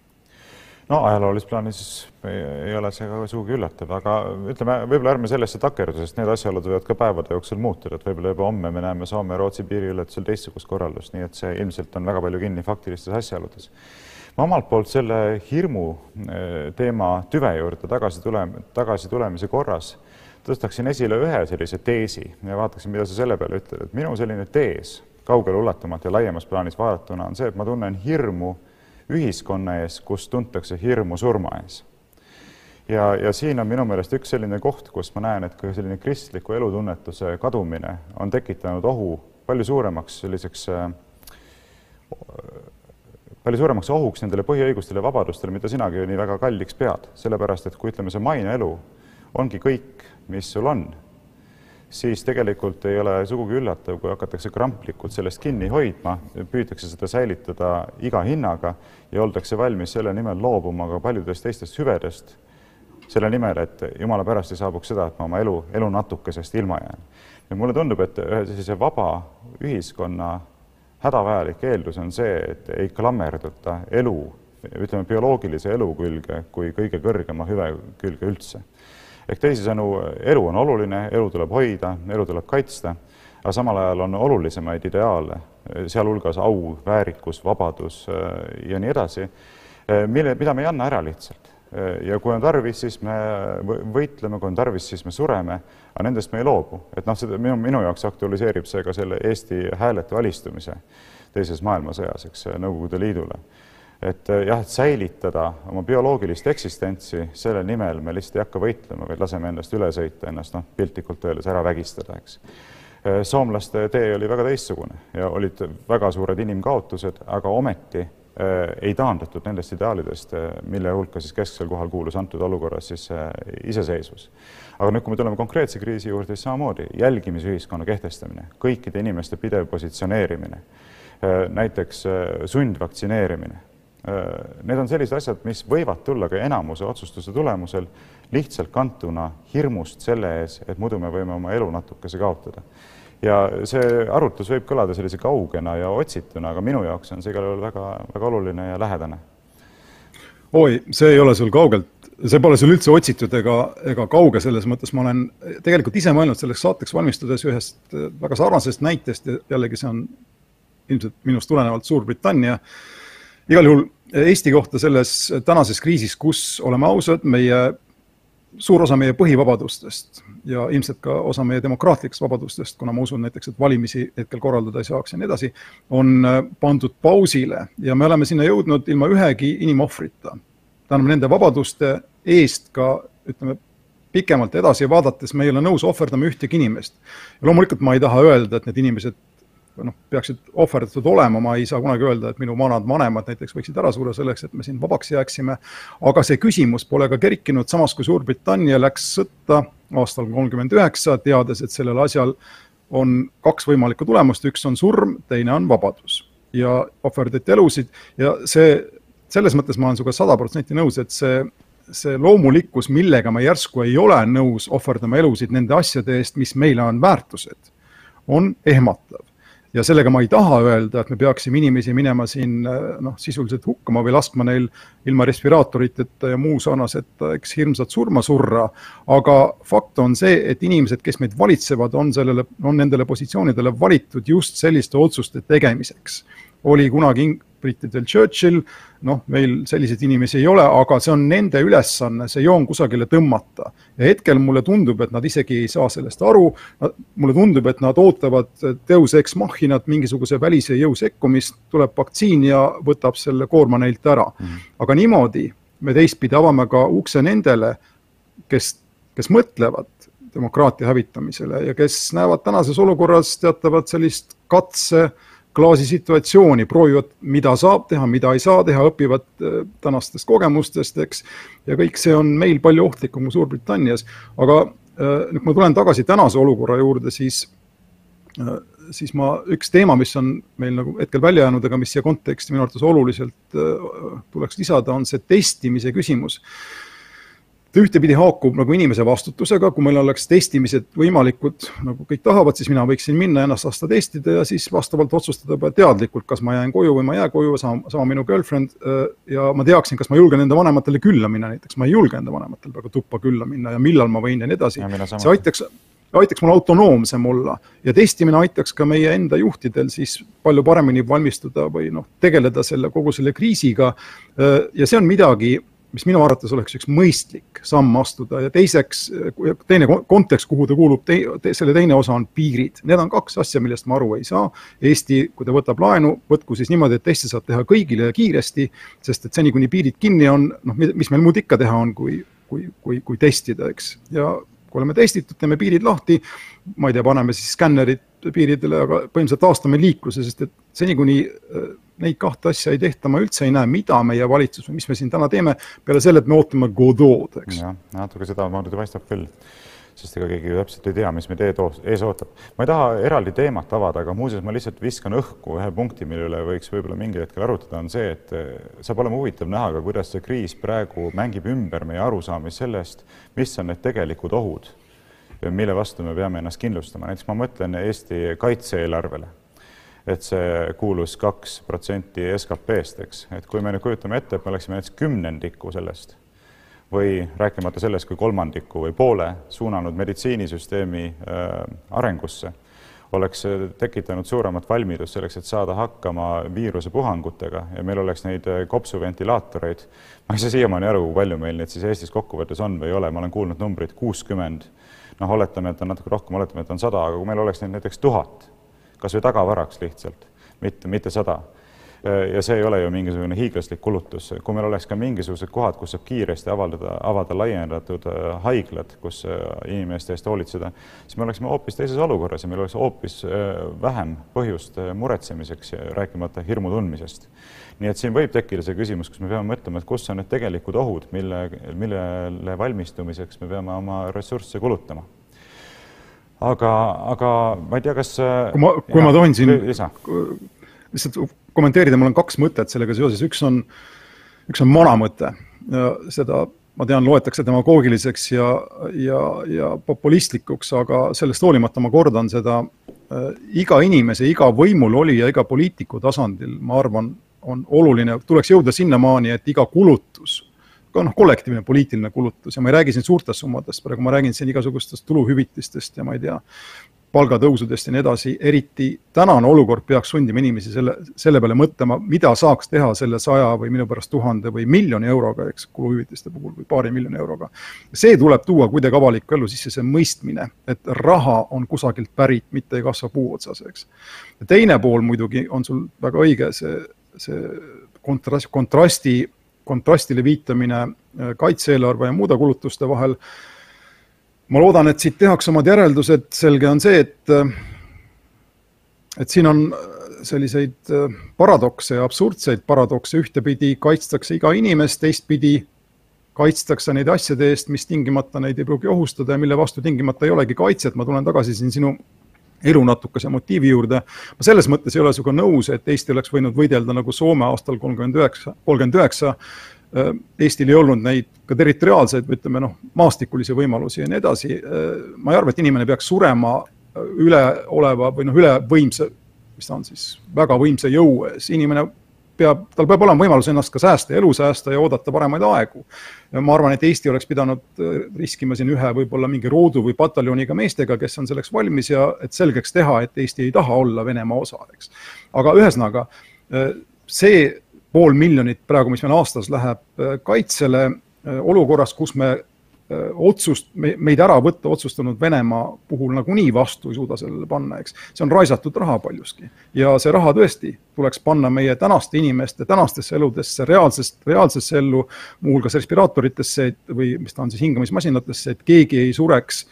no ajaloolises plaanis ei, ole see ka sugugi üllatav, aga ütleme, võib-olla ärme sellesse takerdu, sest need asjaolud võivad ka päevade jooksul muutuda, et võib-olla juba homme me näeme Soome-Rootsi piiriületusel teistsugust korraldust, nii et see ilmselt on väga palju kinni faktilistes asjaoludes. ma omalt poolt selle hirmu eh, teema tüve juurde tagasi tule, tagasi tulemise korras tõstaksin esile ühe sellise teesi ja vaataksin, mida sa selle peale ütled, et minu selline tees kaugele ulatumalt ja laiemas plaanis vaadatuna on see, et ma tunnen hirmu ühiskonna ees, kus tuntakse hirmu surma ees. ja, ja siin on minu meelest üks selline koht, kus ma näen, et ka selline kristliku elutunnetuse kadumine on tekitanud ohu palju suuremaks selliseks äh, palju suuremaks ohuks nendele põhiõigustele ja vabadustele, mida sinagi nii väga kalliks pead, sellepärast et kui ütleme, see maine elu ongi kõik, mis sul on siis tegelikult ei ole sugugi üllatav, kui hakatakse kramplikult sellest kinni hoidma, püütakse seda säilitada iga hinnaga ja oldakse valmis selle nimel loobuma ka paljudest teistest hüvedest, selle nimel, et jumala pärast ei saabuks seda, et ma oma elu, elu natukesest ilma jään. ja mulle tundub, et ühe sellise vaba ühiskonna hädavajalik eeldus on see, et ei klammerduta elu, ütleme bioloogilise elu külge kui kõige kõrgema hüve külge üldse ehk teisisõnu, elu on oluline, elu tuleb hoida, elu tuleb kaitsta, aga samal ajal on olulisemaid ideaale, sealhulgas au, väärikus, vabadus äh, ja nii edasi, äh, mille, mida me ei anna ära lihtsalt. Äh, ja kui on tarvis, siis me võitleme, kui on tarvis, siis me sureme, aga nendest me ei loobu. et noh, seda minu, minu jaoks aktualiseerib see ka selle Eesti hääletu alistumise teises maailmasõjas, eks, Nõukogude Liidule et eh, jah, et säilitada oma bioloogilist eksistentsi, selle nimel me lihtsalt ei hakka võitlema, vaid laseme endast üle sõita, ennast noh, piltlikult öeldes ära vägistada, eks. Eh, soomlaste tee oli väga teistsugune ja olid väga suured inimkaotused, aga ometi äh, ei taandatud nendest ideaalidest, mille hulka siis kesksel kohal kuulus antud olukorras siis iseseisvus. aga nüüd, kui me tuleme konkreetse kriisi juurde, siis samamoodi jälgimisühiskonna kehtestamine, kõikide inimeste pidev positsioneerimine näiteks sundvaktsineerimine need on sellised asjad, mis võivad tulla ka enamuse otsustuse tulemusel lihtsalt kantuna hirmust selle ees, et muidu me võime oma elu natukese kaotada. ja see arutlus võib kõlada sellise kaugena ja otsituna, aga minu jaoks on see igal juhul väga, väga oluline ja lähedane. oi, see ei ole sul kaugelt, see pole sul üldse otsitud ega, ega kauge, selles mõttes ma olen tegelikult ise mõelnud selleks saateks valmistudes ühest väga sarnasest näitest ja jällegi see on ilmselt minust tulenevalt Suurbritannia igal juhul Eesti kohta selles tänases kriisis, kus oleme ausad, meie suur osa meie põhivabadustest ja ilmselt ka osa meie demokraatlikest vabadustest, kuna ma usun näiteks, et valimisi hetkel korraldada ei saaks ja nii edasi, on pandud pausile ja me oleme sinna jõudnud ilma ühegi inimohvrita. tähendab, nende vabaduste eest ka ütleme, pikemalt edasi vaadates me ei ole nõus ohverdama ühtegi inimest. loomulikult ma ei taha öelda, et need inimesed noh, peaksid ohverdatud olema, ma ei saa kunagi öelda, et minu vanad vanemad näiteks võiksid ära suure selleks, et me siin vabaks jääksime. aga see küsimus pole ka kerkinud, samas kui Suurbritannia läks sõtta aastal kolmkümmend üheksa, teades, et sellel asjal on kaks võimalikku tulemust, üks on surm, teine on vabadus. Ja ohverdati elusid. Ja see, selles mõttes ma olen sinuga sada protsenti nõus, et see see loomulikkus, millega me järsku ei ole nõus ohverdama elusid nende asjade eest, mis meile on väärtused, on ehmatav ja sellega ma ei taha öelda, et me peaksime inimesi minema siin noh, sisuliselt hukkama või laskma neil ilma respiraatoriteta ja muu sarnaseta, eks hirmsat surma surra. aga fakt on see, et inimesed, kes meid valitsevad, on sellele, on nendele positsioonidele valitud just selliste otsuste tegemiseks. oli kunagi brittidel Churchill, noh, meil selliseid inimesi ei ole, aga see on nende ülesanne, see joon kusagile tõmmata. ja hetkel mulle tundub, et nad isegi ei saa sellest aru, mulle tundub, et nad ootavad teos ex machinat, mingisuguse välise jõu sekkumist, tuleb vaktsiin ja võtab selle koorma neilt ära mm. -hmm. aga niimoodi me teistpidi avame ka ukse nendele, kes kes mõtlevad demokraatia hävitamisele ja kes näevad tänases olukorras teatavat sellist katse klaasi situatsiooni, proovivad, mida saab teha, mida ei saa teha, õpivad äh, tänastest kogemustest, eks, ja kõik see on meil palju ohtlikum kui Suurbritannias. aga äh, nüüd, kui ma tulen tagasi tänase olukorra juurde, siis äh, siis ma, üks teema, mis on meil nagu hetkel välja jäänud, aga mis siia konteksti minu arvates oluliselt tuleks lisada, on see testimise küsimus ta ühtepidi haakub nagu inimese vastutusega, kui meil oleks testimised võimalikud, nagu kõik tahavad, siis mina võiksin minna ennast lasta testida ja siis vastavalt otsustada juba teadlikult, kas ma jään koju või ma ei jää koju, sama, sama minu girlfriend. Äh, ja ma teaksin, kas ma julgen enda vanematele külla minna, näiteks ma ei julge enda vanematel praegu tuppa külla minna ja millal ma võin ja nii edasi. see aitaks, aitaks mul autonoomsem olla ja testimine aitaks ka meie enda juhtidel siis palju paremini valmistuda või noh, tegeleda selle kogu selle kriisiga. Äh, ja see on midagi mis minu arvates oleks üks mõistlik samm astuda ja teiseks, teine kontekst, kuhu ta kuulub te,, te, selle teine osa on piirid. Need on kaks asja, millest ma aru ei saa. Eesti, kui ta võtab laenu, võtku siis niimoodi, et teste saab teha kõigile ja kiiresti, sest et seni, kuni piirid kinni on, noh, mis meil muud ikka teha on, kui, kui, kui, kui testida, eks. ja kui oleme testitud, teeme piirid lahti, ma ei tea, paneme siis skännerid piiridele, aga põhimõtteliselt taastame liikluse, sest et seni, kuni neid kahte asja ei tehta, ma üldse ei näe, mida meie valitsus või mis me siin täna teeme, peale selle, et me ootame Godot, eks. jah, natuke sedamoodi paistab küll, sest ega keegi ju täpselt ei tea, mis meid ees ootab. ma ei taha eraldi teemat avada, aga muuseas ma lihtsalt viskan õhku ühe punkti, mille üle võiks võib-olla mingil hetkel arutada, on see, et eh, saab olema huvitav näha ka, kuidas see kriis praegu mängib ümber meie arusaamist sellest, mis on need tegelikud ohud, mille vastu me peame ennast kindlustama. näiteks ma mõtlen Eesti kaitse-eelarvele et see kuulus kaks protsenti SKP-st, eks, et kui me nüüd kujutame ette, et me oleksime näiteks kümnendiku sellest või rääkimata sellest, kui kolmandiku või poole suunanud meditsiinisüsteemi äh, arengusse, oleks tekitanud suuremat valmidust selleks, et saada hakkama viirusepuhangutega ja meil oleks neid äh, kopsuventilaatoreid. ma ei saa siiamaani aru, kui palju meil neid siis Eestis kokkuvõttes on või ei ole, ma olen kuulnud numbrit kuuskümmend. Noh, oletame, et on natuke rohkem, oletame, et on sada, aga kui meil oleks neid näiteks tuhat kas või tagavaraks lihtsalt, mitte, mitte sada. Ja see ei ole ju mingisugune hiiglaslik kulutus, kui meil oleks ka mingisugused kohad, kus saab kiiresti avaldada, avada laiendatud äh, haiglad, kus äh, inimeste eest hoolitseda, siis me oleksime hoopis teises olukorras ja meil oleks hoopis äh, vähem põhjust muretsemiseks, rääkimata hirmu tundmisest. Nii et siin võib tekkida see küsimus, kus me peame mõtlema, et kus on need tegelikud ohud, mille, millele valmistumiseks me peame oma ressursse kulutama. Aga, aga ma ei tea, kas. kui ma, kui ja, ma tohin siin lihtsalt kommenteerida, mul on kaks mõtet sellega seoses, üks on, üks on vana mõte. Seda ma tean, loetakse demagoogiliseks ja, ja, ja populistlikuks, aga sellest hoolimata ma kordan seda äh, iga inimese, iga võimulolija, iga poliitiku tasandil, ma arvan, on oluline, tuleks jõuda sinnamaani, et iga kulutus ka noh, kollektiivne poliitiline kulutus ja ma ei räägi siin suurtest summadest, praegu ma räägin siin igasugustest tuluhüvitistest ja ma ei tea, palgatõusudest ja nii edasi, eriti tänane olukord peaks sundima inimesi selle, selle peale mõtlema, mida saaks teha selle saja või minu pärast tuhande või miljoni euroga, eks, kuluhüvitiste puhul või paari miljoni euroga. see tuleb tuua kuidagi avalikku ellu sisse, see mõistmine, et raha on kusagilt pärit, mitte ei kasva puu otsas, eks. teine pool muidugi on sul väga õige, see, see kontrast, kontrasti kontrastile viitamine äh, kaitse-eelarve ja muude kulutuste vahel. Ma loodan, et siit tehakse omad järeldused, selge on see, et, et siin on selliseid äh, paradokse ja absurdseid paradokse, ühtepidi kaitstakse iga inimest, teistpidi kaitstakse neid asjade eest, mis tingimata neid ei pruugi ohustada ja mille vastu tingimata ei olegi kaitset, ma tulen tagasi siin sinu elu natukese motiivi juurde. ma selles mõttes ei ole sinuga nõus, et Eesti oleks võinud võidelda nagu Soome aastal kolmkümmend üheksa, kolmkümmend üheksa. Äh, Eestil ei olnud neid ka territoriaalseid või ütleme noh, maastikulisi võimalusi ja nii edasi. Äh, ma ei arva, et inimene peaks surema üleoleva või noh, ülevõimsa, mis ta on siis, väga võimsa jõu ees, inimene peab, tal peab olema võimalus ennast ka säästa, elu säästa ja oodata paremaid aegu. ma arvan, et Eesti oleks pidanud äh, riskima siin ühe võib-olla mingi roodu või pataljoniga meestega, kes on selleks valmis ja et selgeks teha, et Eesti ei taha olla Venemaa osa, eks. aga ühesõnaga, äh, see pool miljonit praegu, mis meil aastas läheb äh, kaitsele olukorras, kus me otsust, meid ära võtta otsustanud Venemaa puhul nagunii vastu ei suuda sellele panna, eks. see on raisatud raha paljuski ja see raha tõesti tuleks panna meie tänaste inimeste tänastesse eludesse, reaalsest, reaalsesse ellu, muuhulgas respiraatoritesse või mis ta on siis, hingamismasinatesse, et keegi ei sureks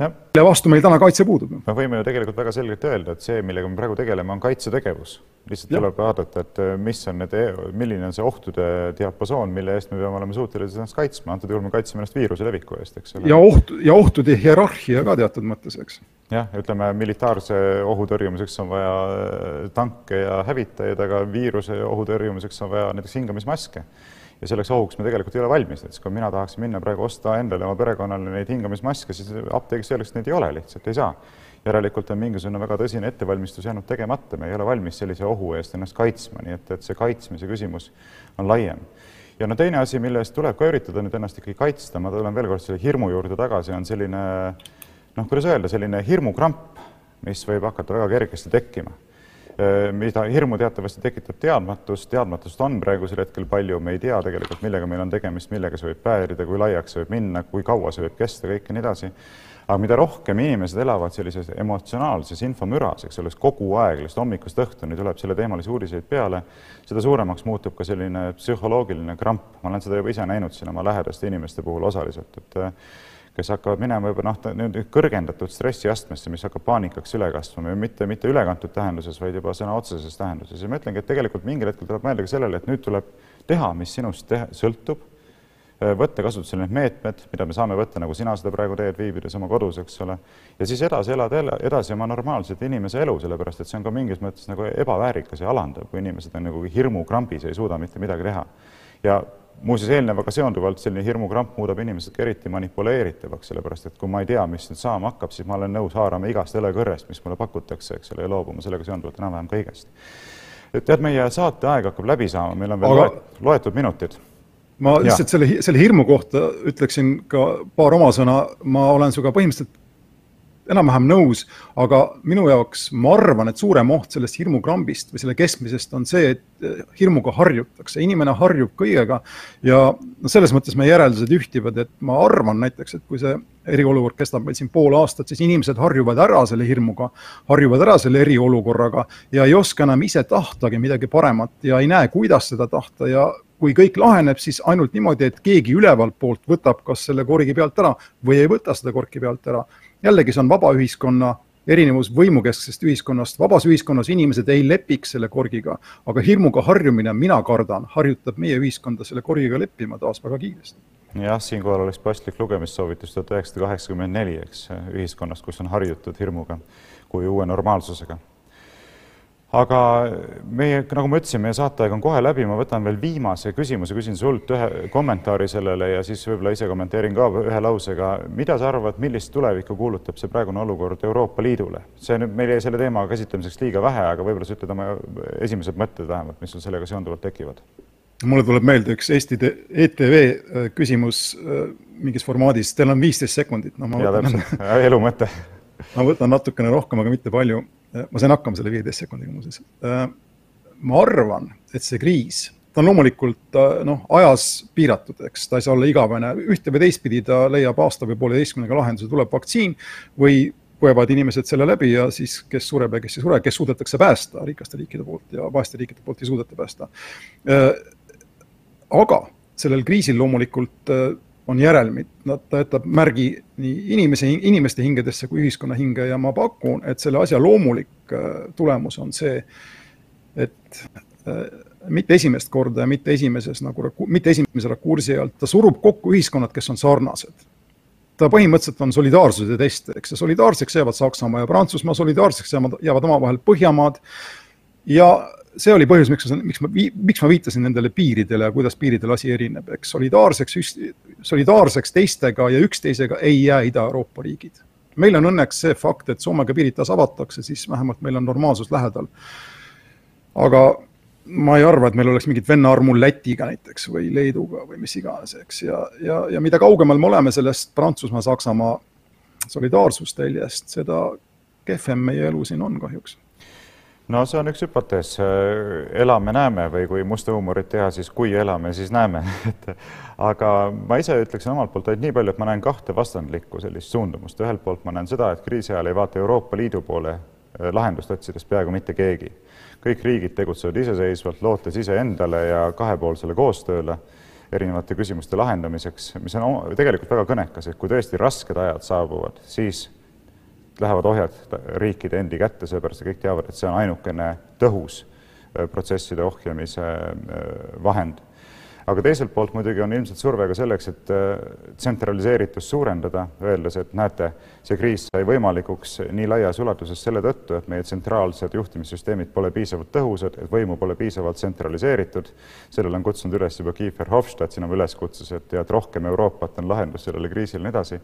mille vastu meil täna kaitse puudub. me võime ju tegelikult väga selgelt öelda, et see, millega me praegu tegeleme, on kaitsetegevus. lihtsalt ja. tuleb vaadata, et äh, mis on need, milline on see ohtude diapasoon, mille eest me peame olema suutelised ennast kaitsma, antud juhul me kaitseme ennast viiruse leviku eest, eks ole. ja oht, ja ohtude hierarhia ka teatud mõttes, eks. jah, ütleme militaarse ohu tõrjumiseks on vaja äh, tanke ja hävitajaid, aga viiruse ohu tõrjumiseks on vaja näiteks hingamismaske ja selleks ohuks me tegelikult ei ole valmis, et kui mina tahaksin minna praegu osta endale, oma perekonnale neid hingamismaske, siis apteegis öeldakse, et neid ei ole, lihtsalt ei saa. järelikult on mingisugune väga tõsine ettevalmistus jäänud tegemata, me ei ole valmis sellise ohu eest ennast kaitsma, nii et, et see kaitsmise küsimus on laiem. ja no teine asi, mille eest tuleb ka üritada nüüd ennast ikkagi kaitsta, ma tulen veel kord selle hirmu juurde tagasi, on selline noh, kuidas öelda, selline hirmukramp, mis võib hakata väga kergesti tekkima mida hirmu teatavasti tekitab teadmatus, teadmatust on praegusel hetkel palju, me ei tea tegelikult, millega meil on tegemist, millega see võib päädida, kui laiaks see võib minna, kui kaua see võib kesta, kõik ja nii edasi. aga mida rohkem inimesed elavad sellises emotsionaalses infomüras, eks ole, kogu aeg, lihtsalt hommikust õhtuni tuleb selleteemalisi uudiseid peale, seda suuremaks muutub ka selline psühholoogiline kramp. ma olen seda juba ise näinud siin oma lähedaste inimeste puhul osaliselt, et kes hakkavad minema juba noh, kõrgendatud stressiastmesse, mis hakkab paanikaks üle kasvama ja mitte, mitte ülekantud tähenduses, vaid juba sõna otseses tähenduses. Ja ma ütlengi, et tegelikult mingil hetkel tuleb mõelda ka sellele, et nüüd tuleb teha, mis sinust teha, sõltub, äh, võtta kasutusele need meetmed, mida me saame võtta, nagu sina seda praegu teed, viibides oma kodus, eks ole, ja siis edasi elada edasi oma normaalset inimese elu, sellepärast et see on ka mingis mõttes nagu ebaväärikas ja alandav, kui inimesed on nagu hirmukrambis ei suuda mitte midagi teha. ja muuseas, eelnevaga seonduvalt selline hirmukramp muudab inimesed ka eriti manipuleeritavaks, sellepärast et kui ma ei tea, mis nüüd saama hakkab, siis ma olen nõus haarama igast õlekõrrest, mis mulle pakutakse, eks ole, ja loobuma sellega seonduvalt enam-vähem kõigest. et tead, meie saateaeg hakkab läbi saama, meil on veel Aga... loet, loetud minutid. ma lihtsalt selle, selle hirmu kohta ütleksin ka paar oma sõna, ma olen sinuga põhimõtteliselt enam-vähem nõus, aga minu jaoks ma arvan, et suurem oht sellest hirmukrambist või selle keskmisest on see, et eh, hirmuga harjutakse, inimene harjub kõigega ja no selles mõttes meie järeldused ühtivad, et ma arvan näiteks, et kui see eriolukord kestab meil siin pool aastat, siis inimesed harjuvad ära selle hirmuga, harjuvad ära selle eriolukorraga ja ei oska enam ise tahtagi midagi paremat ja ei näe, kuidas seda tahta. Ja kui kõik laheneb, siis ainult niimoodi, et keegi ülevalt poolt võtab kas selle korgi pealt ära või ei võta seda korki pealt ära jällegi, see on vaba ühiskonna erinevus võimukesksest ühiskonnast, vabas ühiskonnas inimesed ei lepiks selle korgiga, aga hirmuga harjumine, mina kardan, harjutab meie ühiskonda selle korgiga leppima taas väga kiiresti. jah, siinkohal oleks paslik lugemissoovitus tuhat üheksasada kaheksakümmend neli, eks, ühiskonnast, kus on harjutud hirmuga kui uue normaalsusega aga meie, nagu ma ütlesin, meie saateaeg on kohe läbi, ma võtan veel viimase küsimuse, küsin sult ühe kommentaari sellele ja siis võib-olla ise kommenteerin ka ühe lausega. mida sa arvad, millist tulevikku kuulutab see praegune olukord Euroopa Liidule? see nüüd, meil jäi selle teema käsitlemiseks liiga vähe, aga võib-olla sa ütled oma esimesed mõtted vähemalt, mis sul sellega seonduvalt tekivad? mulle tuleb meelde üks Eesti ETV äh, küsimus äh, mingis formaadis, teil on viisteist sekundit no,. ja täpselt, elu mõte ma võtan natukene rohkem, aga mitte palju ma sain hakkama selle viieteist sekundiga muuseas. Äh, ma arvan, et see kriis, ta on loomulikult äh, noh, ajas piiratud, eks ta ei saa olla igavene, ühte või teistpidi ta leiab aasta või pooleteistkümnega lahenduse, tuleb vaktsiin või põevad inimesed selle läbi ja siis, kes sureb ja kes ei sure, kes suudetakse päästa rikaste riikide poolt ja vaeste riikide poolt ei suudeta päästa. Äh, aga sellel kriisil loomulikult on järelmid, nad, ta jätab märgi nii inimese, inimeste hingedesse kui ühiskonna hinge ja ma pakun, et selle asja loomulik äh, tulemus on see, et äh, mitte esimest korda ja mitte esimeses nagu, mitte esimese rakursi alt, ta surub kokku ühiskonnad, kes on sarnased. ta põhimõtteliselt on solidaarsuse test, eks, ja solidaarseks jäävad Saksamaa ja Prantsusmaa, solidaarseks jäävad, jäävad omavahel Põhjamaad. Ja see oli põhjus, miks, miks ma, miks ma viitasin nendele piiridele kuidas piiridel asi erineb, eks solidaarseks, solidaarseks teistega ja üksteisega ei jää Ida-Euroopa riigid. meil on õnneks see fakt, et Soomega piirid taas avatakse, siis vähemalt meil on normaalsus lähedal. aga ma ei arva, et meil oleks mingit venna armul Lätiga näiteks või Leeduga või mis iganes, eks, ja, ja, ja mida kaugemal me oleme sellest Prantsusmaa-Saksamaa solidaarsusteljest, seda kehvem meie elu siin on kahjuks no see on üks hüpotees, elame-näeme või kui musta huumorit teha, siis kui elame, siis näeme. Et aga ma ise ütleksin omalt poolt ainult nii palju, et ma näen kahte vastandlikku sellist suundumust, ühelt poolt ma näen seda, et kriisi ajal ei vaata Euroopa Liidu poole eh, lahendust otsides peaaegu mitte keegi. kõik riigid tegutsevad iseseisvalt, lootes iseendale ja kahepoolsele koostööle erinevate küsimuste lahendamiseks, mis on tegelikult väga kõnekas, et kui tõesti rasked ajad saabuvad, siis lähevad ohjad riikide endi kätte, seepärast kõik teavad, et see on ainukene tõhus äh, protsesside ohjamise äh, vahend. aga teiselt poolt muidugi on ilmselt surve ka selleks, et äh, tsentraliseeritust suurendada, öeldes, et näete, see kriis sai võimalikuks nii laias ulatuses selle tõttu, et meie tsentraalsed juhtimissüsteemid pole piisavalt tõhusad, et võimu pole piisavalt tsentraliseeritud. sellele on kutsunud üles juba Kiefer Hofstadt siin oma üleskutses, et, et rohkem Euroopat on lahendus sellele kriisile ja nii edasi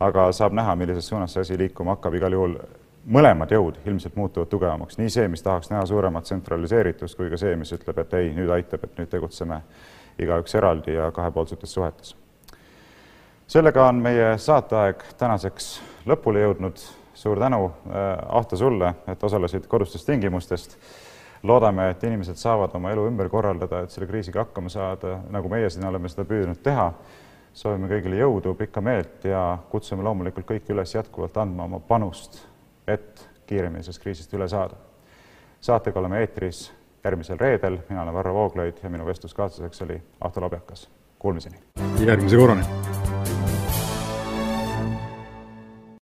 aga saab näha, millises suunas see asi liikuma hakkab, igal juhul mõlemad jõud ilmselt muutuvad tugevamaks, nii see, mis tahaks näha suuremat tsentraliseeritust, kui ka see, mis ütleb, et ei, nüüd aitab, et nüüd tegutseme igaüks eraldi ja kahepoolsetes suhetes. sellega on meie saateaeg tänaseks lõpule jõudnud. suur tänu, äh, Ahto, sulle, et osalesid kodustest tingimustest. loodame, et inimesed saavad oma elu ümber korraldada, et selle kriisiga hakkama saada, nagu meie siin oleme seda püüdnud teha soovime kõigile jõudu, pikka meelt ja kutsume loomulikult kõiki üles jätkuvalt andma oma panust, et kiiremini sellest kriisist üle saada. saatega oleme eetris järgmisel reedel, mina olen Varro Vooglaid ja minu vestluskaaslaseks oli Ahto Lobjakas. Kuulmiseni! järgmise korrani!